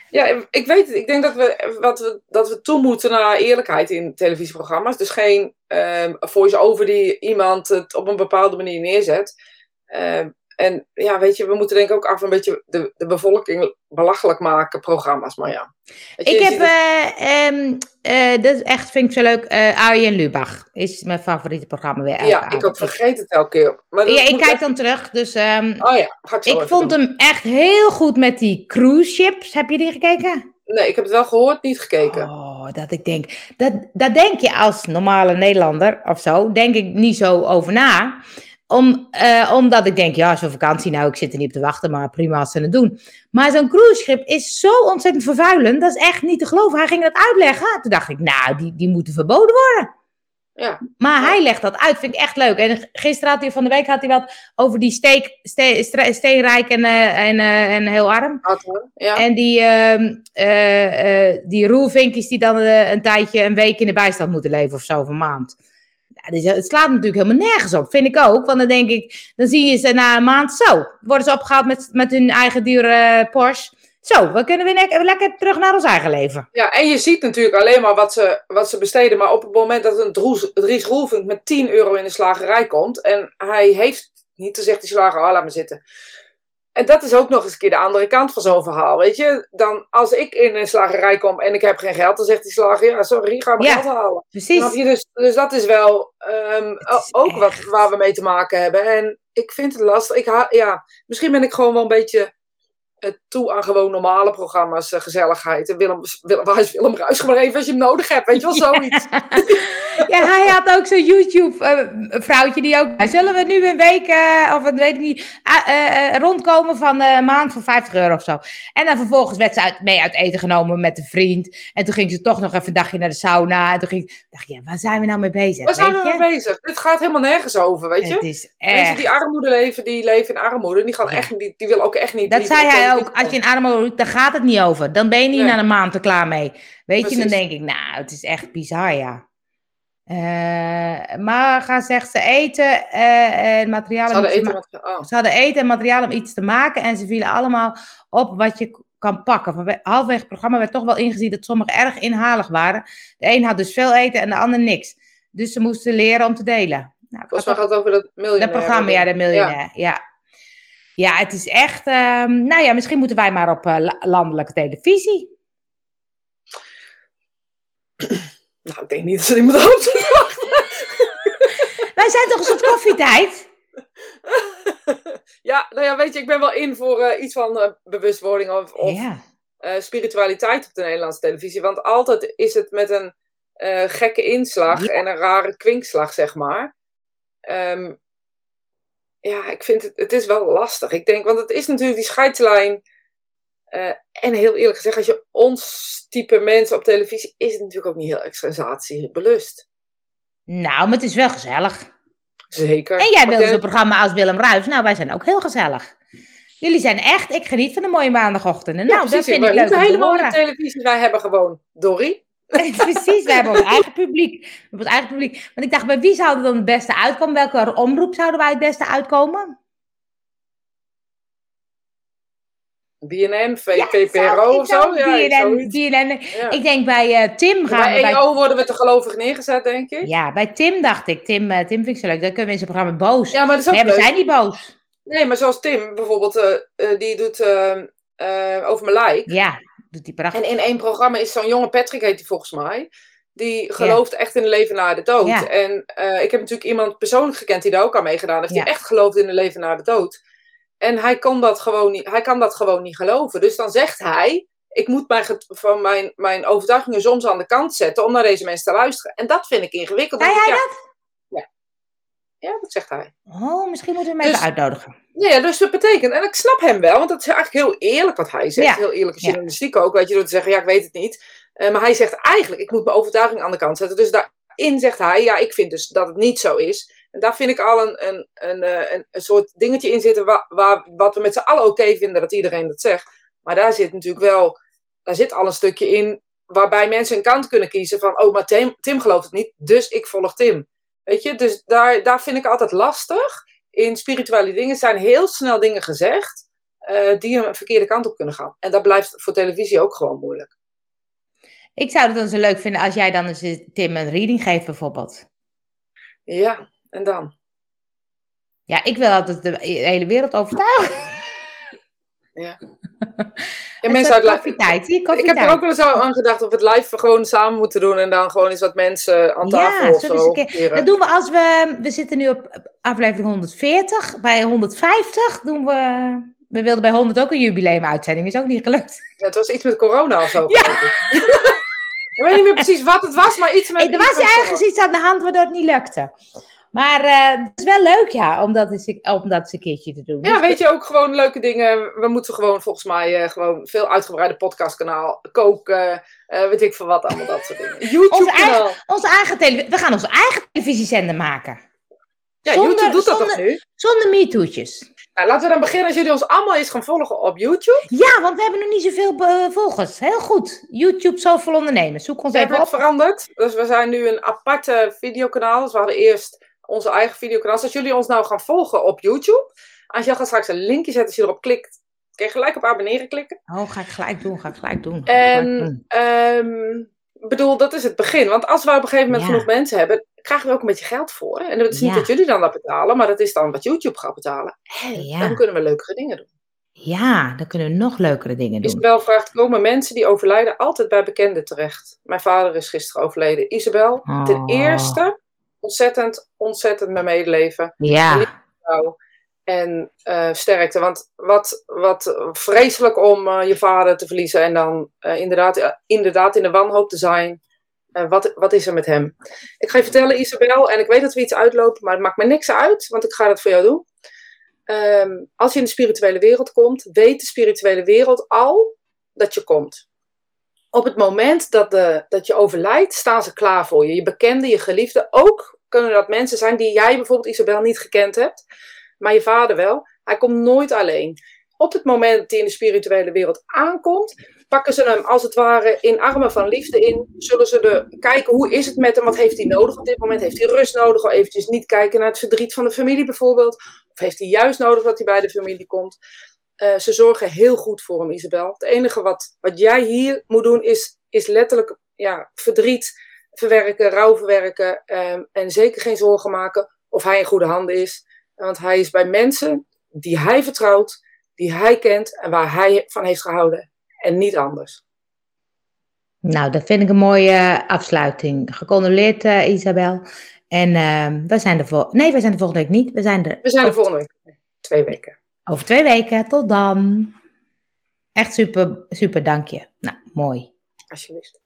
Speaker 1: Ja, ik weet het. Ik denk dat we, wat we, dat we toe moeten naar eerlijkheid in televisieprogramma's. Dus geen ehm voice-over die iemand het op een bepaalde manier neerzet. Ehm, en ja, weet je, we moeten denk ik ook af een beetje de, de bevolking belachelijk maken, programma's. Maar ja. Je,
Speaker 2: Ik heb, eh, ehm, eh, dat is echt, vind ik zo leuk, eh Arjen Lubach is mijn favoriete programma weer.
Speaker 1: ja, ik ook vergeet het elke keer. Maar
Speaker 2: Ja, ik kijk
Speaker 1: echt-
Speaker 2: dan terug, dus... ehm,
Speaker 1: Oh ja, ga ik zo
Speaker 2: Ik vond
Speaker 1: doen.
Speaker 2: hem echt heel goed met die cruise ships. Heb je die gekeken?
Speaker 1: Nee, ik heb het wel gehoord, niet gekeken.
Speaker 2: Oh, dat ik denk. Dat, dat denk je als normale Nederlander of zo. Denk ik niet zo over na. Om, eh, omdat ik denk, ja, zo'n vakantie, nou, ik zit er niet op te wachten, maar prima als ze het doen. Maar zo'n cruiseschip is zo ontzettend vervuilend. Dat is echt niet te geloven. Hij ging dat uitleggen. Toen dacht ik, nou, die, die moeten verboden worden.
Speaker 1: Ja.
Speaker 2: Maar
Speaker 1: Ja.
Speaker 2: hij legt dat uit, vind ik echt leuk. En gisteren had hij, van de week had hij wat over die steek, ste, stre- steenrijk en, eh, en, eh, en heel arm.
Speaker 1: Ja.
Speaker 2: En die, eh, die roelvinkjes die dan een tijdje, een week in de bijstand moeten leven of zo, of een maand. Dus het slaat natuurlijk helemaal nergens op, vind ik ook. Want dan denk ik, dan zie je ze na een maand zo. Worden ze opgehaald met, met hun eigen dure eh, Porsche. Zo, we kunnen weer lekker, terug naar ons eigen leven.
Speaker 1: Ja, en je ziet natuurlijk alleen maar wat ze, wat ze besteden. Maar op het moment dat een Droes, Dries Roelvink met 10 euro in de slagerij komt. En hij heeft niet, dan zegt die slager, ah, laat me zitten. En dat is ook nog eens een keer de andere kant van zo'n verhaal, weet je. Dan, als ik in een slagerij kom en ik heb geen geld, dan zegt die slager, ja, sorry, ga maar
Speaker 2: Ja.
Speaker 1: geld halen.
Speaker 2: Precies.
Speaker 1: Je? Dus, dus dat is wel ehm,
Speaker 2: is
Speaker 1: ook wat, waar we mee te maken hebben. En ik vind het lastig. Ik ha ja, misschien ben ik gewoon wel een beetje toe aan gewoon normale programma's, eh, gezelligheid. En Willem, Willem, waar is Willem Ruijs maar even als je hem nodig hebt, weet je wel, <laughs> zoiets. <laughs>
Speaker 2: Ja, hij had ook zo'n YouTube-vrouwtje die ook... Zullen we nu een week, eh, of een, weet ik niet, eh, eh, rondkomen van eh, een maand voor 50 euro of zo. En dan vervolgens werd ze uit, mee uit eten genomen met een vriend. En toen ging ze toch nog even een dagje naar de sauna. En toen ging, dacht je, ja, waar zijn we nou mee bezig?
Speaker 1: Waar zijn we mee bezig? Dit gaat helemaal nergens over, weet
Speaker 2: Het
Speaker 1: je.
Speaker 2: is
Speaker 1: Mensen die armoede leven, die leven in armoede. Die, gaan echt, die, die willen ook echt niet...
Speaker 2: Dat zei hij ook. Als je in armoede daar gaat het niet over. Dan ben je niet
Speaker 1: Nee.
Speaker 2: na een maand er klaar mee. Weet je, dan denk ik, nou, het is echt bizar, ja. Eh, maar ga zegt ze eten eh, en materiaal.
Speaker 1: Ze
Speaker 2: om
Speaker 1: hadden
Speaker 2: iets te
Speaker 1: eten
Speaker 2: ma-.
Speaker 1: Oh.
Speaker 2: ze hadden eten en materiaal om iets te maken. En ze vielen allemaal op wat je kan pakken. Halverwege het programma werd toch wel ingezien dat sommigen erg inhalig waren. De een had dus veel eten en de ander niks. Dus ze moesten leren om te delen. Nou,
Speaker 1: Volgens mij gaat het over dat miljonair.
Speaker 2: dat programma, ja, de miljonair. Ja. ja. Het is echt. ehm, nou ja, misschien moeten wij maar op eh, la- landelijke televisie. <clears throat>
Speaker 1: Nou, ik denk niet dat ze die moeten opzetten.
Speaker 2: Wij zijn toch een soort koffietijd? <laughs>
Speaker 1: ja, nou ja, weet je, ik ben wel in voor eh, iets van eh, bewustwording of, of
Speaker 2: Ja.
Speaker 1: spiritualiteit op de Nederlandse televisie. Want altijd is het met een gekke inslag
Speaker 2: Ja.
Speaker 1: en een rare kwinkslag, zeg maar. Ehm, ja, ik vind het, het is wel lastig. Ik denk, want het is natuurlijk die scheidslijn. eh, en heel eerlijk gezegd, als je ons type mensen op televisie, is het natuurlijk ook niet heel erg sensatiebelust.
Speaker 2: Nou, maar het is wel gezellig.
Speaker 1: Zeker.
Speaker 2: En jij
Speaker 1: Maar
Speaker 2: wil
Speaker 1: de-
Speaker 2: zo'n programma als Willem Ruijs. Nou, wij zijn ook heel gezellig. Jullie zijn echt, ik geniet van de mooie maandagochtenden.
Speaker 1: Ja,
Speaker 2: nou, dat
Speaker 1: precies.
Speaker 2: vind
Speaker 1: Wij
Speaker 2: ik leuk
Speaker 1: helemaal niet televisie. Wij hebben gewoon Dorrie. <laughs>
Speaker 2: Precies, we hebben ons eigen publiek. We hebben ons eigen publiek. Want ik dacht, bij wie zouden we dan het beste uitkomen? Welke omroep zouden wij het beste uitkomen?
Speaker 1: BNN,
Speaker 2: Ja,
Speaker 1: VPRO of zo.
Speaker 2: BNN,
Speaker 1: zoiets.
Speaker 2: BNN.
Speaker 1: Ja.
Speaker 2: Ik denk bij eh, Tim gaan
Speaker 1: Bij
Speaker 2: we. Bij,
Speaker 1: EO worden we te gelovig neergezet, denk ik.
Speaker 2: ja, bij Tim dacht ik. Tim, eh, Tim vind ik zo leuk. Dan kunnen we in zijn programma boos.
Speaker 1: Ja, maar dat is ook
Speaker 2: nee, we
Speaker 1: leuk.
Speaker 2: zijn niet boos.
Speaker 1: Nee, maar zoals Tim bijvoorbeeld, eh, die doet over mijn lijk.
Speaker 2: Ja, doet prachtig.
Speaker 1: En in één programma is zo'n jonge Patrick, heet hij volgens mij. Die gelooft echt in een leven na de dood.
Speaker 2: Ja.
Speaker 1: En eh, ik heb natuurlijk iemand persoonlijk gekend die daar ook aan meegedaan heeft. Die echt gelooft in een leven na de dood. En hij kan dat gewoon niet, hij kan dat gewoon niet geloven. Dus dan zegt hij, ik moet mijn, van mijn, mijn overtuigingen soms aan de kant zetten om naar deze mensen te luisteren. En dat vind ik ingewikkeld.
Speaker 2: Zei hij
Speaker 1: ik, ja, Ja. ja, dat zegt hij.
Speaker 2: Oh, misschien moeten we hem
Speaker 1: Dus-
Speaker 2: even uitnodigen.
Speaker 1: Ja, dus dat betekent, en ik snap hem wel, want dat is eigenlijk heel eerlijk wat hij zegt.
Speaker 2: Ja.
Speaker 1: Heel eerlijke
Speaker 2: Ja.
Speaker 1: journalistiek ook, weet je, door te zeggen, ja, ik weet het niet. Eh, maar hij zegt eigenlijk, ik moet mijn overtuiging aan de kant zetten. Dus daarin zegt hij, ja, ik vind dus dat het niet zo is. En daar vind ik al een, een, een, eh, een, een soort dingetje in zitten, waar, waar, wat we met z'n allen oké vinden dat iedereen dat zegt. Maar daar zit natuurlijk wel, daar zit al een stukje in, waarbij mensen een kant kunnen kiezen van, oh, maar Tim, Tim gelooft het niet, dus ik volg Tim. Weet je, dus daar, daar vind ik altijd lastig in spirituele dingen zijn heel snel dingen gezegd eh, die een verkeerde kant op kunnen gaan. En dat blijft voor televisie ook gewoon moeilijk.
Speaker 2: Ik zou het dan zo leuk vinden als jij dan eens Tim een reading geeft, bijvoorbeeld.
Speaker 1: Ja, en dan?
Speaker 2: Ja, ik wil altijd de hele wereld overtuigen.
Speaker 1: Ja,
Speaker 2: Een
Speaker 1: mensen uit
Speaker 2: koffietijd.
Speaker 1: Ik heb er ook wel eens aan gedacht of we het live gewoon samen moeten doen en dan gewoon eens wat mensen aan tafel
Speaker 2: Ja,
Speaker 1: of zo.
Speaker 2: eens een keer-
Speaker 1: keren.
Speaker 2: Dat doen we als we. We zitten nu op aflevering 140. Bij 150 doen we. We wilden bij 100 ook een jubileumuitzending. Is ook niet gelukt.
Speaker 1: Ja, het was iets met corona of zo.
Speaker 2: Ja.
Speaker 1: ik. weet niet meer precies wat het was, maar iets met...
Speaker 2: Er was ergens iets aan de hand waardoor het niet lukte. Maar eh, het is wel leuk, ja, om dat, eens, om dat eens een keertje te doen.
Speaker 1: Ja,
Speaker 2: Dus-
Speaker 1: weet je ook gewoon leuke dingen. We moeten gewoon volgens mij eh, gewoon veel uitgebreide podcastkanaal, koken, eh, weet ik veel wat, allemaal dat soort dingen. YouTube-kanaal.
Speaker 2: Onze eigen tele- we gaan onze eigen televisiezender maken.
Speaker 1: Ja,
Speaker 2: zonder-
Speaker 1: YouTube doet dat
Speaker 2: zonder-
Speaker 1: toch nu?
Speaker 2: Zonder MeToo'tjes.
Speaker 1: Nou, laten we dan beginnen als jullie ons allemaal eens gaan volgen op YouTube.
Speaker 2: Ja, want we hebben nog niet zoveel volgers. Heel goed. YouTube Zoveel Ondernemers. Zoek ons
Speaker 1: We hebben
Speaker 2: even
Speaker 1: het
Speaker 2: op.
Speaker 1: veranderd. Dus we zijn nu een aparte videokanaal. Dus we hadden eerst onze eigen videokanaal. Als jullie ons nou gaan volgen op YouTube. Als gaat straks een linkje zetten, als je erop klikt, kun je gelijk op abonneren klikken.
Speaker 2: Oh, ga ik gelijk doen, ga ik gelijk doen. ga ik gelijk
Speaker 1: En
Speaker 2: doen.
Speaker 1: ehm, bedoel, dat is het begin. Want als we op een gegeven moment
Speaker 2: Ja.
Speaker 1: genoeg mensen hebben, krijgen we ook een beetje geld voor. En dat is niet
Speaker 2: Ja.
Speaker 1: dat jullie dan dat betalen, maar dat is dan wat YouTube gaat betalen. En
Speaker 2: Ja.
Speaker 1: dan kunnen we leukere dingen doen.
Speaker 2: Ja, dan kunnen we nog leukere dingen doen.
Speaker 1: Isabel vraagt, komen mensen die overlijden altijd bij bekenden terecht? Mijn vader is gisteren overleden. Isabel, ten
Speaker 2: Oh.
Speaker 1: eerste, ontzettend, ontzettend mijn medeleven.
Speaker 2: Ja,
Speaker 1: en eh, sterkte. Want wat, wat vreselijk om eh, je vader te verliezen en dan eh, inderdaad, inderdaad in de wanhoop te zijn. Wat, wat is er met hem? Ik ga je vertellen, Isabel, en ik weet dat we iets uitlopen, maar het maakt me niks uit, want ik ga dat voor jou doen. Ehm, als je in de spirituele wereld komt, weet de spirituele wereld al dat je komt. Op het moment dat, de, dat je overlijdt, staan ze klaar voor je. Je bekende, je geliefde. Ook kunnen dat mensen zijn die jij bijvoorbeeld, Isabel, niet gekend hebt. Maar je vader wel. Hij komt nooit alleen. Op het moment dat hij in de spirituele wereld aankomt, pakken ze hem als het ware in armen van liefde in. Zullen ze de, kijken hoe is het met hem, wat heeft hij nodig op dit moment? Heeft hij rust nodig? Of eventjes niet kijken naar het verdriet van de familie bijvoorbeeld? Of heeft hij juist nodig dat hij bij de familie komt? Eh, ze zorgen heel goed voor hem, Isabel. Het enige wat, wat jij hier moet doen is, is letterlijk ja, verdriet verwerken, rouw verwerken. ehm, en zeker geen zorgen maken of hij in goede handen is. Want hij is bij mensen die hij vertrouwt, die hij kent en waar hij van heeft gehouden. En niet anders.
Speaker 2: nou, dat vind ik een mooie eh, afsluiting. Gecondoleerd, eh, Isabel. En ehm wij zijn er voor. Nee, wij zijn er volgende week niet. We zijn er
Speaker 1: We zijn er volgende week. Twee weken.
Speaker 2: Over twee weken. Tot dan. Echt super, super, dank je. Nou, mooi.
Speaker 1: Alsjeblieft.